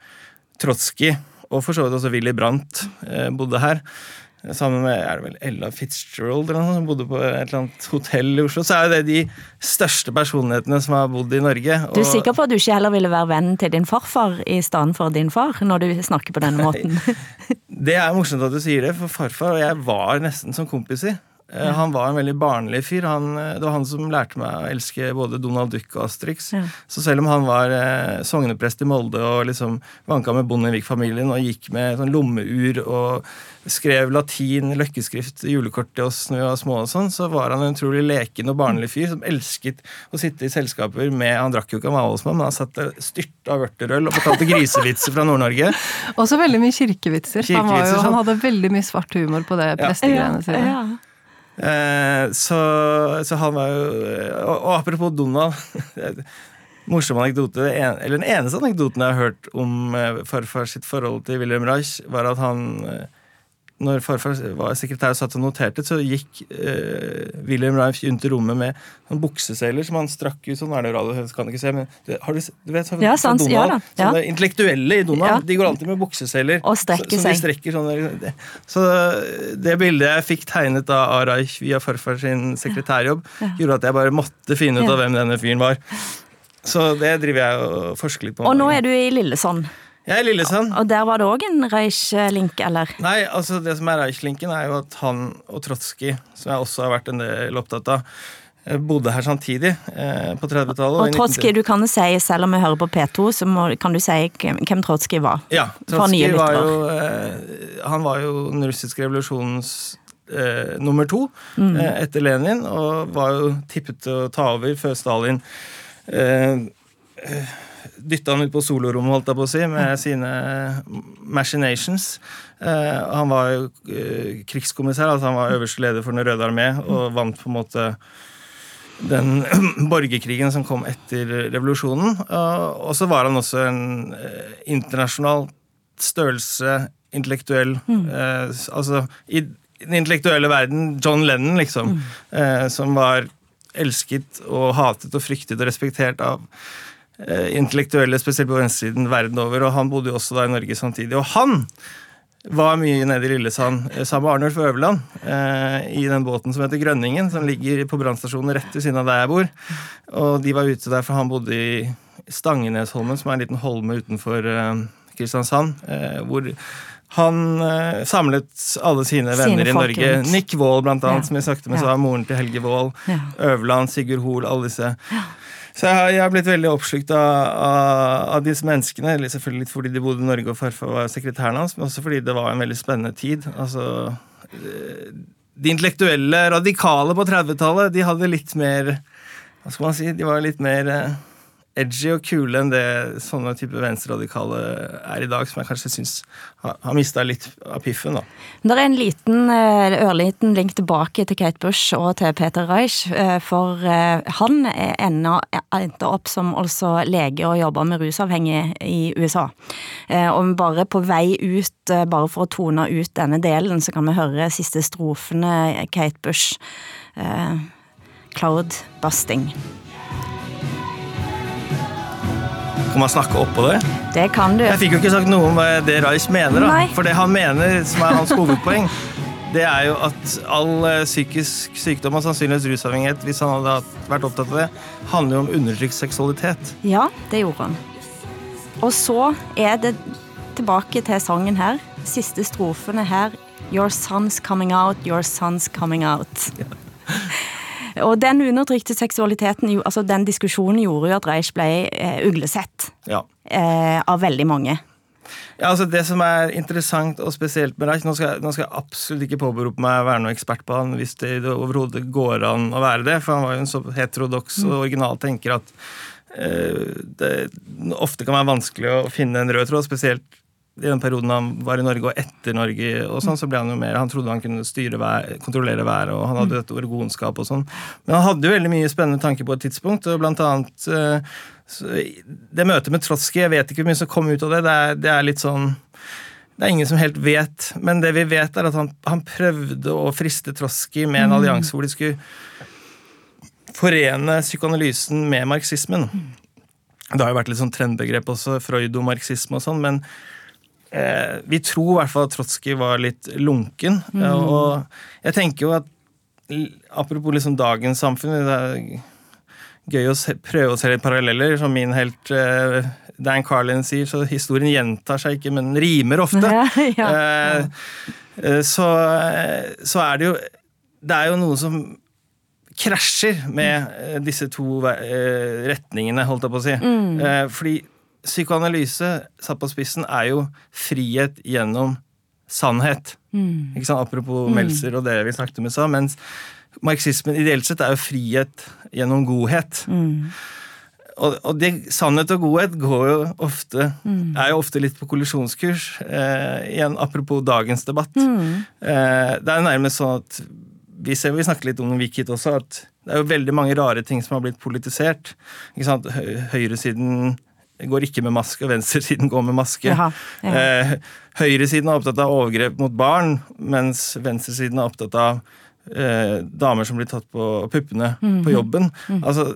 Trotskij og for så vidt også Willy Brandt bodde her. Sammen med er det vel Ella Fitzgerald eller noe, som bodde på et eller annet hotell i Oslo. Så er jo det de største personlighetene som har bodd i Norge. Du er sikker på at du ikke heller ville være vennen til din farfar i stedet for din far, når du snakker på denne måten? *laughs* det er morsomt at du sier det, for farfar og jeg var nesten som kompiser. Eh, ja. Han var en veldig barnlig fyr. Han, eh, det var han som lærte meg å elske både Donald Duck og Asterix. Ja. Så selv om han var eh, sogneprest i Molde og liksom vanka med Bondevik-familien og gikk med sånn lommeur og skrev latin, løkkeskrift, julekort til oss når vi var små, og sånn, så var han en utrolig leken og barnlig fyr som elsket å sitte i selskaper med Han drakk jo ikke Mavalsmann, men han satt der styrta av vørterøl og fortalte grisevitser fra Nord-Norge. *laughs* Også veldig mye kirkevitser. kirkevitser han, jo, han, sånn. hadde veldig mye svart humor på det prestegreiene sine. Ja, ja. Eh, så, så, han var jo Og, og apropos Donald *laughs* Morsom anekdote, eller Den eneste anekdoten jeg har hørt om farfars farfar sitt forhold til William Reich, var at han eh, når farfar var sekretær og satt og noterte, så gikk eh, William Reif rundt i rommet med sånn bukseseler som han strakk ut sånn. er det radio, kan ikke se, men har du, du vet, så, ja, sans, Donald, ja, ja. Sånne intellektuelle i Donald ja. de går alltid med bukseseler. Og strekker så, seg. De sånn, så det bildet jeg fikk tegnet av Reich via farfar sin sekretærjobb, gjorde at jeg bare måtte finne ut av hvem denne fyren var. Så det driver jeg og forsker litt på. Og nå er du i Lillesand. Jeg er Lillesand. Og der var det òg en Reich-link, eller? Nei, altså det som er Reich-linken, er jo at han og Trotskij, som jeg også har vært en del opptatt av, eh, bodde her samtidig eh, på 30-tallet. Og Trotskij, du kan jo si, selv om vi hører på P2, så må, kan du si hvem, Trotskij var? Ja, Trotskij var jo eh, Han var jo den russiske revolusjonens eh, nummer to mm. eh, etter Lenin, og var jo tippet til å ta over før Stalin. Eh, dytta han ut på solorommet, holdt jeg på å si, med sine machinations. Eh, han var jo eh, krigskommissær, altså han var øverste leder for Den røde armé og vant på en måte den *clears throat* borgerkrigen som kom etter revolusjonen. Og så var han også en eh, internasjonal størrelse, intellektuell mm. Altså i den intellektuelle verden John Lennon, liksom. Mm. som var elsket og hatet og fryktet og respektert av Eh, intellektuelle, spesielt på venstresiden, verden over. Og han bodde jo også da i Norge samtidig. Og han var mye nede i Lillesand eh, sammen med Arnulf Øverland eh, i den båten som heter Grønningen, som ligger på brannstasjonen rett ved siden av der jeg bor. Og de var ute der, for han bodde i Stangenesholmen, som er en liten holme utenfor eh, Kristiansand, eh, hvor han eh, samlet alle sine venner sine i Norge. Nick Wold, blant annet, ja. som jeg snakket med, ja. så var moren til Helge Wold. Ja. Øverland, Sigurd Hoel, alle disse. Ja Så jeg har, jeg har blitt veldig oppslukt av, av, av disse menneskene. Selvfølgelig litt fordi de bodde i Norge og farfar var sekretæren hans, men også fordi det var en veldig spennende tid. Altså, eh, de intellektuelle radikale på 30-tallet, de hadde litt mer Hva skal man si? De var litt mer eh, edgy og kule enn det sånne type venstreradikale er i dag, som jeg kanskje syns har, har mista litt av piffen. da. Det er en liten, eh, ørliten link tilbake til Kate Bush og til Peter Reich, eh, for eh, han endte opp som også lege og jobber med rusavhengige i USA. Og bare på vei ut, bare for å tone ut denne delen, så kan vi høre siste strofene Kate Bush. Cloud Busting. Kan man snakke oppå det? Det kan du. Jeg fikk jo ikke sagt noe om hva det Reich mener. da. Nei. For det han mener, som er hans hovedpoeng, det er jo at all eh, psykisk sykdom og sannsynligvis rusavhengighet, hvis han hadde vært opptatt av det, handler jo om undertrykt seksualitet. Ja, det gjorde han. Og så er det tilbake til sangen her. Siste strofene her. Your son's coming out, your son's coming out. Og den undertrykte seksualiteten, altså den diskusjonen gjorde jo at Reich ble eh, uglesett Ja. eh, av veldig mange. Ja, altså Det som er interessant og spesielt med Reich Nå skal, nå skal jeg absolutt ikke påberope meg å være noen ekspert på han hvis det, det overhodet går an å være det, for han var jo en så heterodoks og original tenker at eh, det ofte kan være vanskelig å finne en rød tråd, spesielt i den perioden han var i Norge og etter Norge, og sånn, så ble han jo mer, han trodde han kunne styre vær, kontrollere været, og han hadde dette orgonskap og sånn. Men han hadde jo veldig mye spennende tanker på et tidspunkt, og blant annet eh, det møtet med Trotsky, jeg vet ikke hvor mye som kom ut av det, det er, det er litt sånn det er ingen som helt vet, men det vi vet, er at han, han prøvde å friste Trotsky med en Mm. allianse hvor de skulle forene psykoanalysen med marxismen. Det har jo vært litt sånn trendbegrep også, Freud og marxisme og sånn, men eh, vi tror i hvert fall at Trotsky var litt lunken. Mm. Og jeg tenker jo at Apropos liksom dagens samfunn det er gøy å se, prøve å se litt paralleller. Som min helt eh, Dan Carlin sier, så historien gjentar seg ikke, men rimer ofte. *laughs* Ja, ja. Eh, eh, så, eh, så er det jo Det er jo noe som krasjer med eh, disse to eh, retningene, holdt jeg på å si. Mm. Eh, fordi psykoanalyse, satt på spissen, er jo frihet gjennom sannhet. Mm. Ikke sant? Apropos Mm. Melser og det vi snakket om i stad. Mens marxismen ideelt sett er jo frihet gjennom godhet. Mm. Og, og det, sannhet og godhet går jo ofte, Mm. er jo ofte litt på kollisjonskurs. Eh, igjen apropos dagens debatt. Mm. Eh, det er jo nærmest sånn at vi, ser, vi snakker litt om Wikit også, at det er jo veldig mange rare ting som har blitt politisert. Ikke sant? Høyresiden går ikke med maske, og venstresiden går med maske. Jaha, ja. Eh, høyresiden er opptatt av overgrep mot barn, mens venstresiden er opptatt av eh, damer som blir tatt på puppene Mhm. på jobben. Mhm. Altså,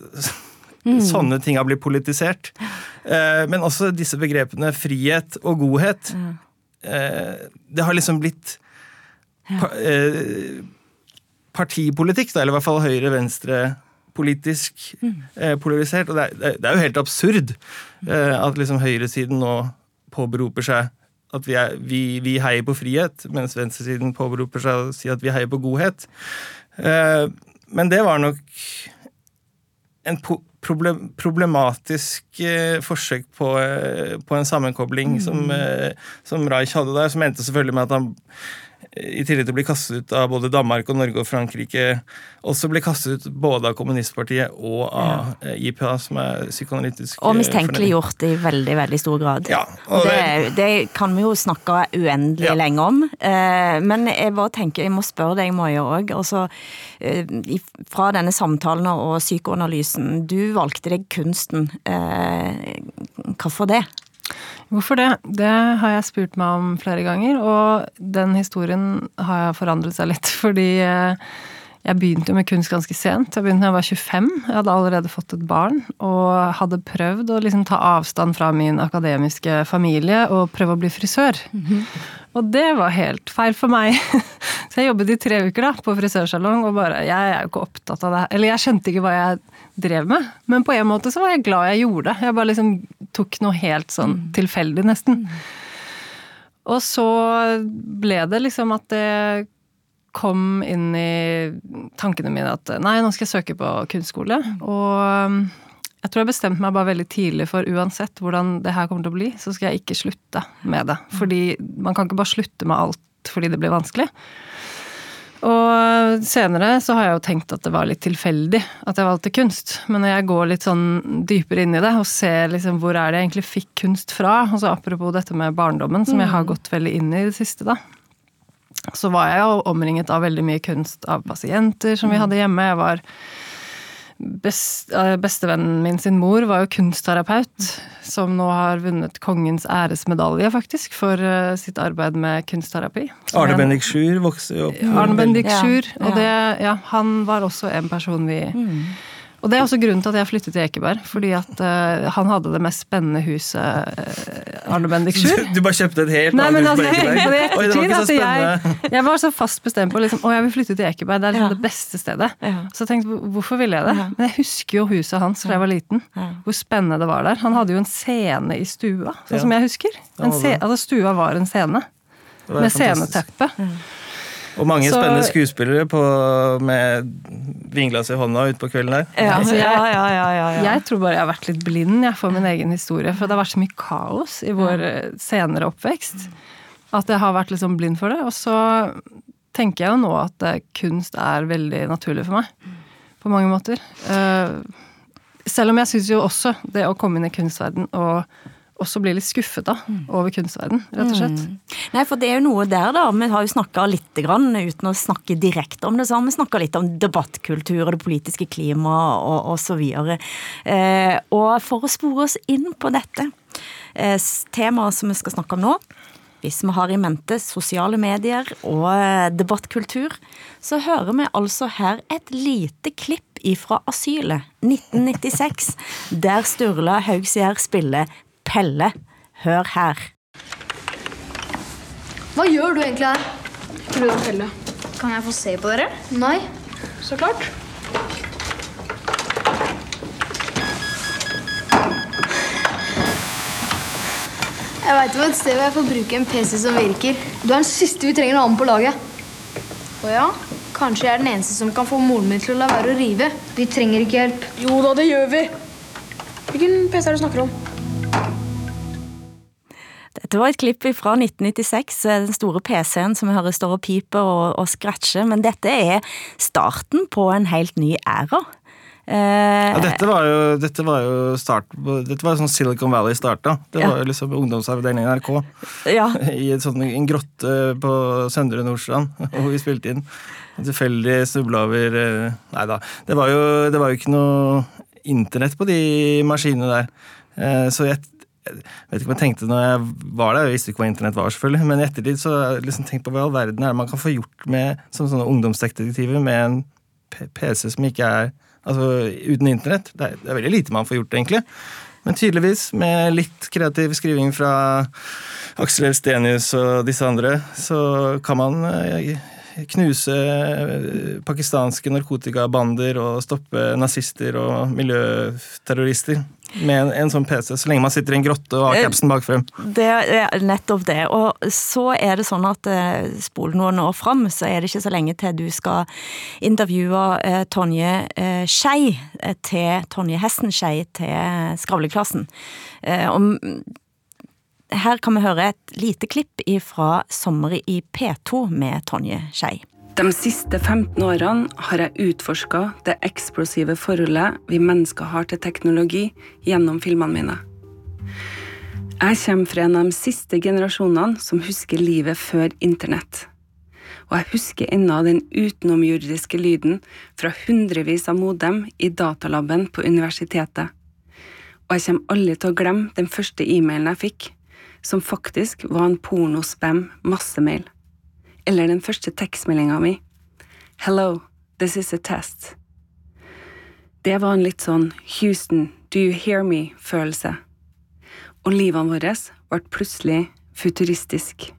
mm. Sånne ting har blitt politisert. Eh, men også disse begrepene frihet og godhet. Eh, det har liksom blitt pa, eh, partipolitikk, da, eller i hvert fall høyre-venstre-politisk eh, polarisert. Og det er, det er- jo helt absurd eh, at liksom høyresiden nå påberoper seg at vi, er, vi, vi heier på frihet, mens venstresiden påberoper seg å si at vi heier på godhet. Eh, men det var nok en problem, problematisk eh, forsøk på, eh, på en sammenkobling som, eh, som Reich hadde der, som endte selvfølgelig med at han i tillegg til å bli kastet ut av både Danmark og Norge og Frankrike, også ble kastet ut både av kommunistpartiet og av ja. IPA, som er psykoanalytisk Og eh, mistenkeliggjort i veldig, veldig stor grad. Ja, og og det, det kan vi jo snakke uendelig lenge om. Eh, men jeg bare tenker, jeg må spørre deg, Maja, òg. Altså, eh, fra denne samtalen og psykoanalysen. Du valgte deg kunsten. Eh, hvorfor det? Hvorfor det? Det har jeg spurt meg om flere ganger, og den historien har forandret seg litt, *laughs* fordi eh, jeg begynte jo med kunst ganske sent. Jeg begynte da jeg var 25. Jeg hadde allerede fått et barn, og hadde prøvd å liksom ta avstand fra min akademiske familie og prøve å bli frisør. Og det var helt feil for meg. *laughs* Så jeg jobbet i tre uker da, på frisørsalong, og bare Jeg er jo ikke opptatt av det. Eller jeg skjønte ikke hva jeg drev med, men på en måte så var jeg glad jeg gjorde det. Jeg bare liksom tok noe helt sånn tilfeldig, nesten. Og så ble det liksom at det kom inn i tankene mine at nei, nå skal jeg søke på kunstskole. Og Jeg tror jeg bestemte meg bare veldig tidlig for uansett hvordan det her kommer til å bli, så skal jeg ikke slutte med det. Fordi man kan ikke bare slutte med alt fordi det blir vanskelig. Og senere så har jeg jo tenkt at det var litt tilfeldig at jeg valgte kunst. Men når jeg går litt sånn dypere inn i det og ser liksom hvor er det jeg egentlig fikk kunst fra, altså apropos dette med barndommen, som jeg har gått veldig inn i i det siste, da. Så var jeg jo omringet av veldig mye kunst av pasienter som vi hadde hjemme. Jeg var best, eh, Bestevennen min sin mor var jo kunstterapeut, som nå har vunnet kongens æresmedalje, faktisk, for uh, sitt arbeid med kunstterapi. Arne Bendik Sjur vokste jo opp Arne Bendik Ja, Sjur. Og det, ja, han var også en person vi Og det er også grunnen til at jeg flyttet til Ekeberg. Fordi at uh, han hadde det mest spennende huset, uh, Arne Bendik Sjur. Du bare kjøpte et helt Nei, annet hus altså, på *laughs* jeg i Ekeberg? Oi, det var ikke så spennende. jeg, jeg var så fast bestemt på liksom, å, jeg vil flytte til Ekeberg. Det er liksom Ja. det beste stedet. Ja. Så jeg tenkte, hvorfor ville jeg det? Ja. Men jeg husker jo huset hans fra jeg var liten. Ja. Hvor spennende det var der. Han hadde jo en scene i stua, sånn Ja. som jeg husker. En se, altså Stua var en scene. Med fantastisk. sceneteppe. Og mange Så- spennende skuespillere på, med vinglass i hånda utpå kvelden der. Ja, Altså, jeg- ja, ja, ja, ja, ja. Jeg tror bare jeg har vært litt blind jeg, for min egen historie. For det har vært så mye kaos i vår eh, senere oppvekst. At jeg har vært litt sånn blind for det. Og så tenker jeg jo nå at eh, kunst er veldig naturlig for meg. På mange måter. Eh, Selv om jeg syns jo også det å komme inn i kunstverden og også blir litt skuffet da, over kunstverden, rett og slett. Nei, for det er jo noe der, da. Vi har jo snakka litt, grann, uten å snakke direkte om det, så har vi snakka litt om debattkultur og det politiske klimaet og, og så videre. Eh, og for å spore oss inn på dette eh, temaet som vi skal snakke om nå, hvis vi har i mente sosiale medier og eh, debattkultur, så hører vi altså her et lite klipp ifra Asylet 1996, der Sturla Haugsgjerd spiller Pelle. Hør her. Hva gjør du egentlig her? Prøver å pelle. Kan jeg få se på dere? Nei. Så klart. Jeg veit om et sted hvor jeg får bruke en PC som virker. Du er den siste vi trenger å ha med på laget. Å ja? Kanskje jeg er den eneste som kan få moren min til å la være å rive. Vi trenger ikke hjelp. Jo da, det gjør vi. Hvilken PC er det du snakker om? Dette var et klipp fra 1996, eh, den store PC-en som vi hører står og piper og, og scratcher, men dette er starten på en helt ny æra. Eh, Ja, dette var jo, dette var jo start Dette var sånn Silicon Valley starta. Det Ja. var jo liksom ungdomsavdelingen i NRK. ja, *laughs* I et sånn, en grotte på Søndre Nordstrand, *laughs* hvor vi spilte inn. Tilfeldig snubla over eh, Nei da. Det var, jo, det var jo ikke noe internett på de maskinene der. Eh, Så jeg, jeg vet ikke hva jeg tenkte når jeg var der, jeg visste ikke hva internett var, selvfølgelig, men i ettertid så har jeg liksom tenkt på hva i all verden er det man kan få gjort med, som sånne ungdomsdetektiver med en PC som ikke er Altså uten internett. Det er, det er veldig lite man får gjort, egentlig. Men tydeligvis, med litt kreativ skriving fra Aksel Elstenius og disse andre, så kan man eh, knuse eh, pakistanske narkotikabander og stoppe nazister og miljøterrorister med en, en sånn PC, så lenge man sitter i en grotte og har Eh, capsen bakfrem. det er nettopp det. Og så er det sånn at eh, spol noen år fram, så er det ikke så lenge til du skal intervjue eh, Tonje eh, Skei eh, til Tonje Hesten Skei til Skravleklassen. Eh, om her kan vi høre et lite klipp fra Sommer i P2 med Tonje Skei. De siste 15 årene har jeg utforska det eksplosive forholdet vi mennesker har til teknologi gjennom filmene mine. Jeg kommer fra en av de siste generasjonene som husker livet før internett. Og jeg husker ennå den utenomjordiske lyden fra hundrevis av modem i datalaben på universitetet. Og jeg kommer aldri til å glemme den første e-mailen jeg fikk, som faktisk var en pornospam massemail eller den første tekstmeldinga mi. Hello, this is a test. Det var en litt sånn Houston, do you hear me-følelse. Og livene våre ble plutselig futuristisk.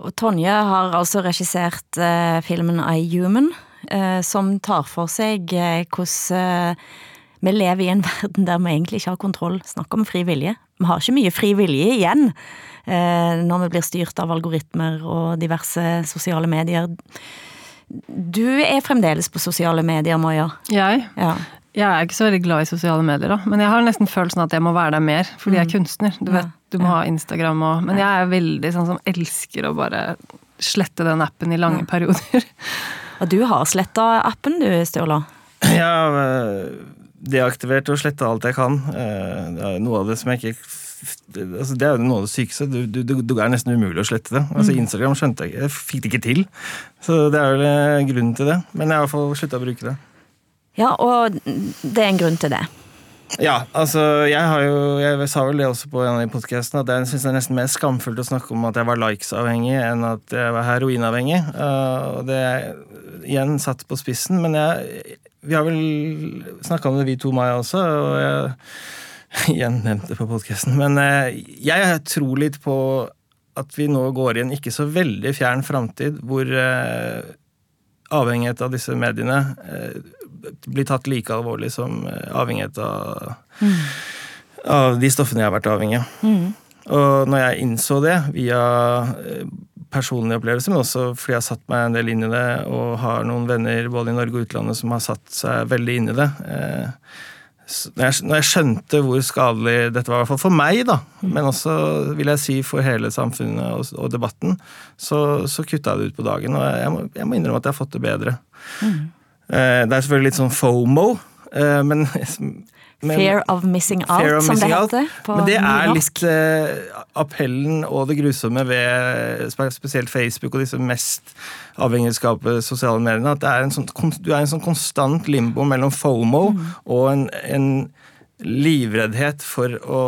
Og Tonje har altså regissert eh, filmen I Human, eh, som tar for seg eh, hvordan eh, vi lever i en verden der vi egentlig ikke har kontroll. Snakk om fri vilje. Vi har ikke mye fri vilje igjen eh, når vi blir styrt av algoritmer og diverse sosiale medier. Du er fremdeles på sosiale medier, Maja. Jeg? Ja. Jeg er ikke så veldig glad i sosiale medier, da. Men jeg har nesten følelsen at jeg må være der mer, fordi jeg er Mm. kunstner. Du vet, du må ha Instagram og Men jeg er veldig sånn som elsker å bare slette den appen i lange perioder. Og du har sletta appen du, Sturla? Ja, eh, deaktivert og sletta alt jeg kan. Eh, Det er noe av det som jeg ikke altså Det er jo noe av det sykeste. Du, du, du, er nesten umulig å slette det. Altså Mm. Instagram skjønte jeg ikke. Jeg fikk det ikke til. Så det er vel eh, grunnen til det. Men jeg har i hvert fall slutta å bruke det. Ja, og det er en grunn til det. Ja, altså jeg har jo Jeg sa vel det også på en av de podkastene, at jeg syns det er nesten mer skamfullt å snakke om at jeg var likes-avhengig enn at jeg var heroinavhengig. Uh, og det er igjen satt på spissen, men jeg Vi har vel snakka om det, vi to, Maja, også, og jeg *laughs* igjen nevnt det på podkasten. Men uh, jeg tror litt på at vi nå går i en ikke så veldig fjern framtid hvor uh, avhengighet av disse mediene uh, blir tatt like alvorlig som avhengighet av, av de stoffene jeg har vært avhengig av. Mm. Og når jeg innså det via eh, personlige opplevelser, men også fordi jeg har satt meg en del inn i det, og har noen venner både i Norge og utlandet som har satt seg veldig inn i det eh, når jeg, når jeg skjønte hvor skadelig dette var, i hvert fall for meg, da, men også vil jeg si for hele samfunnet og, og debatten, så, så kutta jeg det ut på dagen. Og jeg må, jeg må innrømme at jeg har fått det bedre. Mm. Det er selvfølgelig litt sånn fomo, eh, men, *laughs* men Fear of missing out, of som missing det heter Men det er litt eh, appellen og det grusomme ved spesielt Facebook og disse mest avhengighetsskapende sosiale mediene, at det er en sånn, du er i en sånn konstant limbo mellom FOMO og en, en livreddhet for å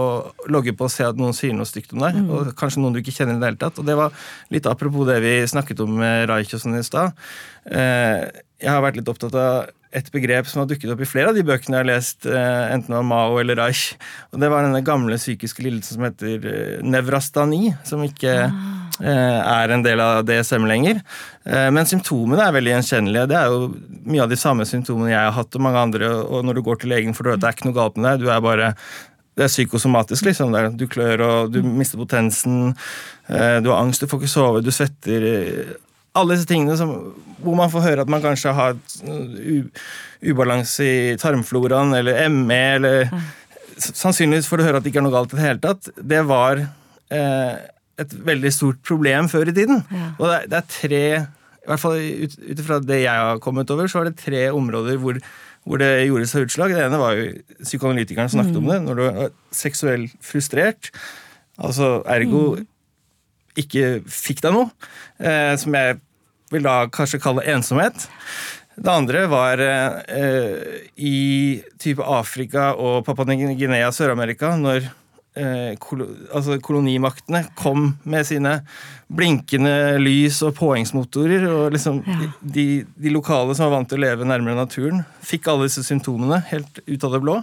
logge på og se at noen sier noe stygt om deg, Mm. og kanskje noen du ikke kjenner i det hele tatt. Og det var litt apropos det vi snakket om med Raich og sånn i stad. Eh, Jeg har vært litt opptatt av et begrep som har dukket opp i flere av de bøkene jeg har lest, eh, enten av Mao eller Reich. Og det var denne gamle psykiske lidelsen som heter eh, nevrastani, som ikke eh, er en del av DSM lenger. Men symptomene er veldig gjenkjennelige. Det er jo mye av de samme symptomene jeg har hatt og mange andre. Og når du går til legen, at det er ikke noe galt med deg. Du er bare det er psykosomatisk, liksom. Er, du klør, og du mister potensen. Du har angst, du får ikke sove, du svetter. Alle disse tingene som, hvor man får høre at man kanskje har ubalanse i tarmfloraen eller ME, eller Sannsynligvis får du høre at det ikke er noe galt i det hele tatt. Det var eh, et veldig stort problem før i tiden. Og det er, det er tre i hvert fall ut ut ifra det jeg har kommet over, så var det tre områder hvor, hvor det gjorde seg utslag. Det ene var jo psykoanalytikeren som snakket om det. Når du er seksuelt frustrert, altså ergo ikke fikk deg noe, eh, som jeg vil da kanskje kalle ensomhet. Det andre var eh, i type Afrika og Papua Ny-Guinea, Sør-Amerika, når eh, kol altså kolonimaktene kom med sine blinkende lys og påhengsmotorer, og liksom de, de lokale som var vant til å leve nærmere naturen, fikk alle disse symptomene helt ut av det blå.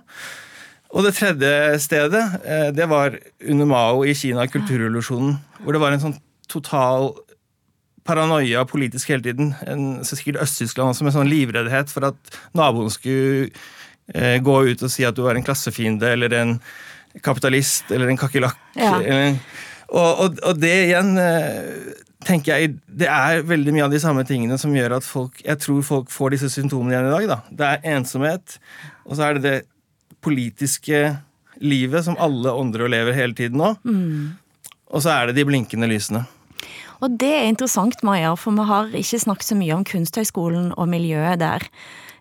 Og det tredje stedet, eh, det var under Mao i Kina, kulturrevolusjonen, hvor det var en sånn total paranoia politisk hele tiden. En, sikkert Øst-Tyskland også, med sånn livreddhet for at naboen skulle eh, gå ut og si at du var en klassefiende eller en kapitalist eller en kakerlakk. Ja. Og, og, og det igjen eh, tenker jeg, Det er veldig mye av de samme tingene som gjør at folk jeg tror folk får disse symptomene igjen i dag. da. Det er ensomhet, og så er det det politiske livet som alle åndrer og lever hele tiden nå. Mm. Og så er det de blinkende lysene. Og det er interessant, Maja, for vi har ikke snakket så mye om kunsthøgskolen og miljøet der.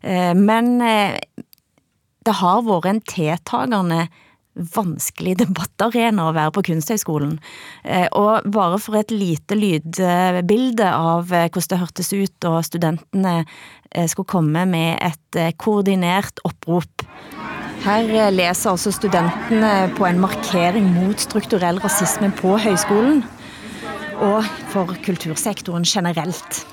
Eh, Men eh, det har vært en tiltagende vanskelig debattarena å være på kunsthøgskolen. Eh, Og bare for et lite lydbilde av hvordan det hørtes ut da studentene skulle komme med et koordinert opprop. Her leser altså studentene på en markering mot strukturell rasisme på høyskolen og for kultursektoren generelt.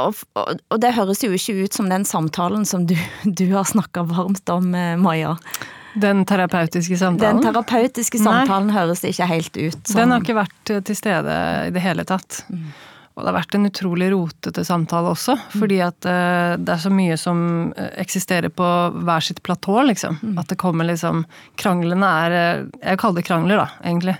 Og, og, og det høres jo ikke ut som den samtalen som du, du har snakka varmt om, eh, Maja. Den terapeutiske samtalen? Den terapeutiske samtalen høres ikke helt ut som Den har ikke vært eh, til stede i det hele tatt. Og det har vært en utrolig rotete samtale også, fordi at eh, det er så mye som eksisterer på hver sitt platå, liksom. At det kommer liksom Kranglene er Jeg kaller det krangler, da, egentlig.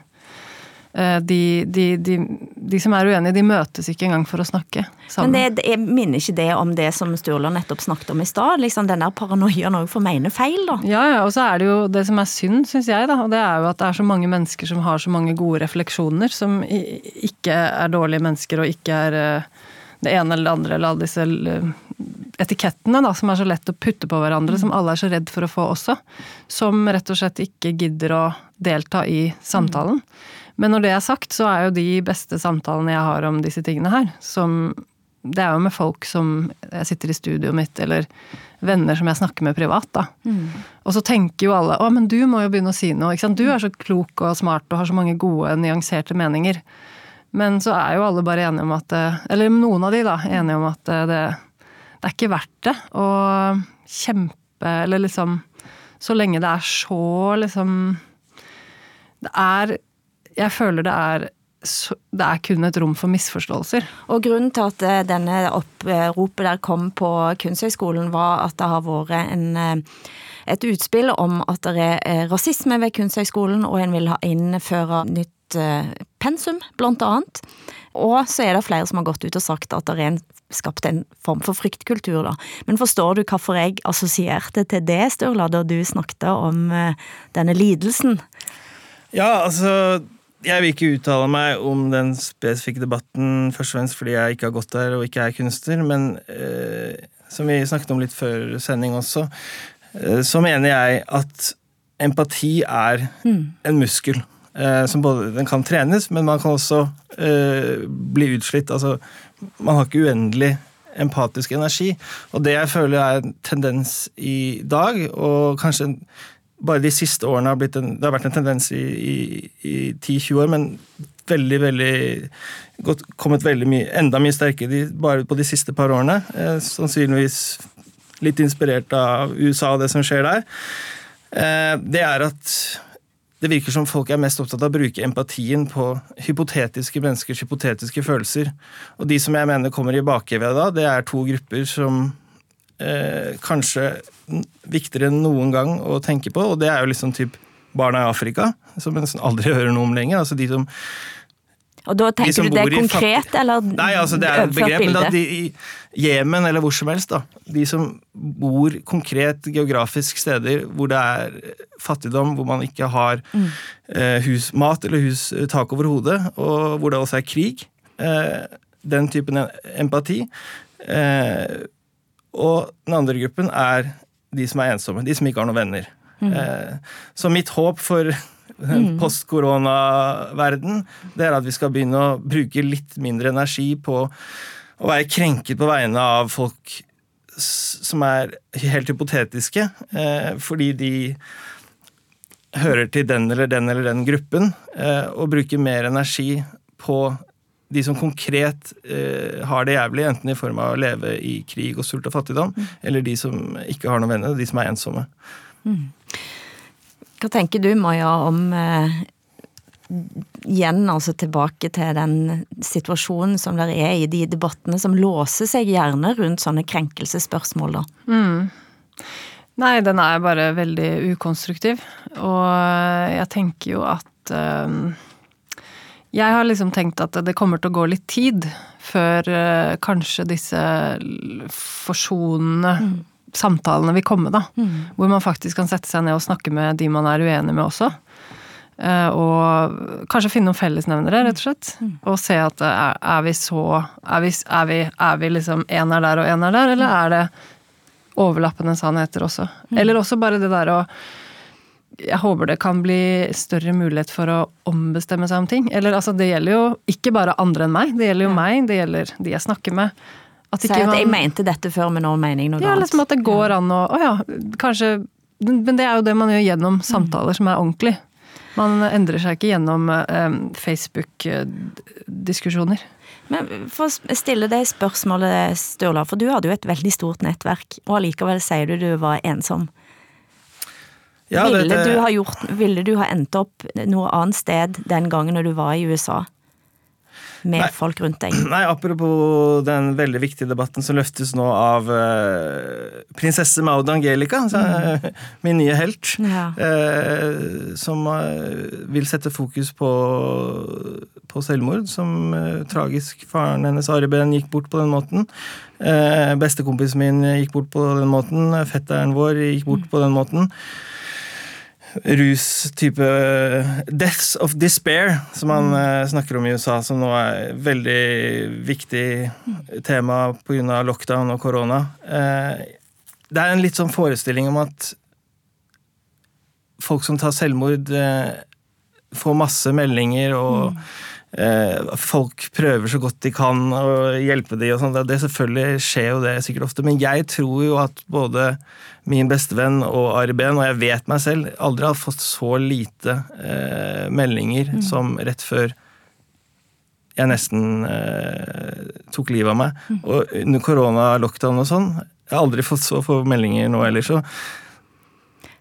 Eh, De, de, de, de som er uenige, de møtes ikke engang for å snakke sammen. Men det, jeg minner ikke det om det som Sturla nettopp snakket om i stad? Liksom den der paranoiaen òg for mene feil, da? Ja, ja, og så er det jo det som er synd, syns jeg, da, og det er jo at det er så mange mennesker som har så mange gode refleksjoner, som ikke er dårlige mennesker og ikke er eh, det ene eller det andre, eller alle disse eh, etikettene da, som er så lett å putte på hverandre, som alle er så redd for å få også. Som rett og slett ikke gidder å delta i samtalen. Men når det er sagt, så er jo de beste samtalene jeg har om disse tingene her, som Det er jo med folk som jeg sitter i studioet mitt, eller venner som jeg snakker med privat, da. Og så tenker jo alle å, men du må jo begynne å si noe. ikke sant? Du er så klok og smart og har så mange gode, nyanserte meninger. Men så er jo alle bare enige om at eh, Eller noen av de, da, enige om at eh, det, det er ikke verdt det å kjempe, eller liksom Så lenge det er så liksom Det er Jeg føler det er så, det er kun et rom for misforståelser. Og grunnen til at eh, denne oppropet der kom på Kunsthøgskolen, var at det har vært en, eh, et utspill om at det er eh, rasisme ved Kunsthøgskolen, og en vil ha innføre nytt pensum, blant annet. Og så er det flere som har gått ut og sagt at det er en, skapt en form for fryktkultur, da. Men forstår du hvorfor jeg assosierte til det, Sturla, da du snakket om denne lidelsen? Ja, altså Jeg vil ikke uttale meg om den spesifikke debatten, først og fremst fordi jeg ikke har gått der og ikke er kunstner, men eh, som vi snakket om litt før sending også, eh, så mener jeg at empati er en muskel. Eh, som både, den kan trenes, men man kan også eh, bli utslitt. Altså, man har ikke uendelig empatisk energi. Og det jeg føler er en tendens i dag, og kanskje en- bare de siste årene har en, det har vært en tendens i, i, i 10-20 år, men veldig, veldig gått, kommet veldig mye, enda mye sterkere de, bare på de siste par årene. Eh, sannsynligvis litt inspirert av USA og det som skjer der. Eh, det er at det virker som folk er mest opptatt av å bruke empatien på hypotetiske menneskers hypotetiske følelser. Og de som jeg mener kommer i bakhevet da, det er to grupper som eh, kanskje viktigere enn noen gang å tenke på, og det er jo liksom typ barna i Afrika, som jeg nesten aldri *laughs* hører noe om lenger. altså de som Og da De som tenker du det er konkret, eller Nei, altså det er et begrep, men at de i Jemen eller hvor som helst, da. De som bor konkret geografisk steder hvor det er fattigdom, hvor man ikke har Mm. eh, hus, mat eller hus, eh, tak over hodet, og hvor det også er krig. Eh, den typen empati. Eh, og den andre gruppen er de som er ensomme, de som ikke har noen venner. Mm. Eh, så mitt håp for *laughs* Mm. den post-korona-verden, det er at vi skal begynne å bruke litt mindre energi på å være krenket på vegne av folk som er helt hypotetiske, eh, fordi de hører til den eller den eller den gruppen, eh, og bruke mer energi på de som konkret eh, har det jævlig, enten i form av å leve i krig og sult og fattigdom, eller de som ikke har noen venner, de som er ensomme. Hva tenker du, Maja, om eh, igjen altså tilbake til den situasjonen som der er i de debattene som låser seg gjerne rundt sånne krenkelsesspørsmål, da? Mm. Nei, den er bare veldig ukonstruktiv. Og jeg tenker jo at eh, Jeg har liksom tenkt at det kommer til å gå litt tid før eh, kanskje disse forsonende forsonende samtalene vil komme, da. Hvor man faktisk kan sette seg ned og snakke med de man er uenig med også. Eh, Og kanskje finne noen fellesnevnere, rett og slett. Og se at eh, er, er vi så Er vi, er vi, er vi liksom en er der og en er der, eller er det overlappende sannheter også? Eller også bare det der å jeg håper det kan bli større mulighet for å ombestemme seg om ting. Eller altså, det gjelder jo ikke bare andre enn meg, det gjelder jo meg, det gjelder de jeg snakker med. At Si at jeg mente dette før, men nå mener jeg noe ja, annet. liksom at det går an å Å ja, kanskje Men det er jo det man gjør gjennom samtaler som er ordentlig. Man endrer seg ikke gjennom eh, Facebook-diskusjoner. Men for å stille deg spørsmålet, Sturla, for du hadde jo et veldig stort nettverk, og allikevel sier du du var ensom. Ja, ville, det- du ha gjort, ville du ha endt opp noe annet sted den gangen når du var i USA? med Nei. folk rundt deg? Nei, apropos den veldig viktige debatten som løftes nå av uh, prinsesse Maud Angelica, altså, min nye helt, Ja. uh, som eh, vil sette fokus på, på selvmord, som eh, tragisk faren hennes Ari Behn gikk bort på den måten. Eh, Bestekompisen min gikk bort på den måten. Fetteren vår gikk bort på den måten rus-type Deaths of despair, som man mm. snakker om i USA, som nå er et veldig viktig tema pga. lockdown og korona. Eh, det er en litt sånn forestilling om at folk som tar selvmord, eh, får masse meldinger, og eh, folk prøver så godt de kan å hjelpe de og sånn. Det, det selvfølgelig skjer jo det sikkert ofte, men jeg tror jo at både min bestevenn og Ari Behn, og jeg vet meg selv, aldri har fått så lite eh, meldinger som rett før jeg nesten eh, tok livet av meg. Og under korona-lockdown og sånn, jeg har aldri fått så få meldinger nå heller, så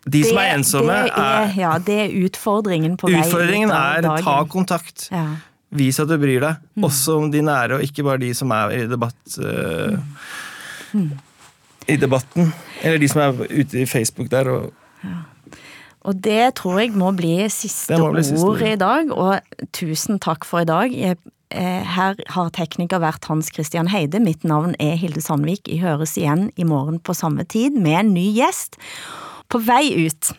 de som er ensomme, er, er Ja, det er utfordringen på vei Utfordringen er ta kontakt. Ja. Vis at du bryr deg, Mm. også om de nære, og ikke bare de som er i debatt Uh, Mm. I debatten. Eller de som er ute i Facebook der og Og det tror jeg må bli siste, må bli siste ord i dag, og tusen takk for i dag. Jeg, eh, her har tekniker vært Hans Christian Heide, mitt navn er Hilde Sandvik. Vi høres igjen i morgen på samme tid med en ny gjest. På vei ut,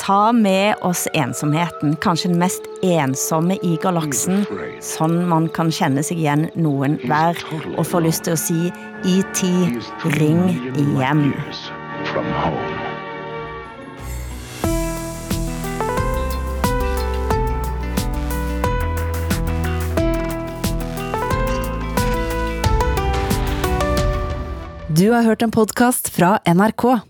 ta med oss ensomheten, kanskje den mest ensomme i galaksen, sånn man kan kjenne seg igjen noen hver, og få lyst til å si ET, ring hjem. Du har hørt en podkast fra NRK.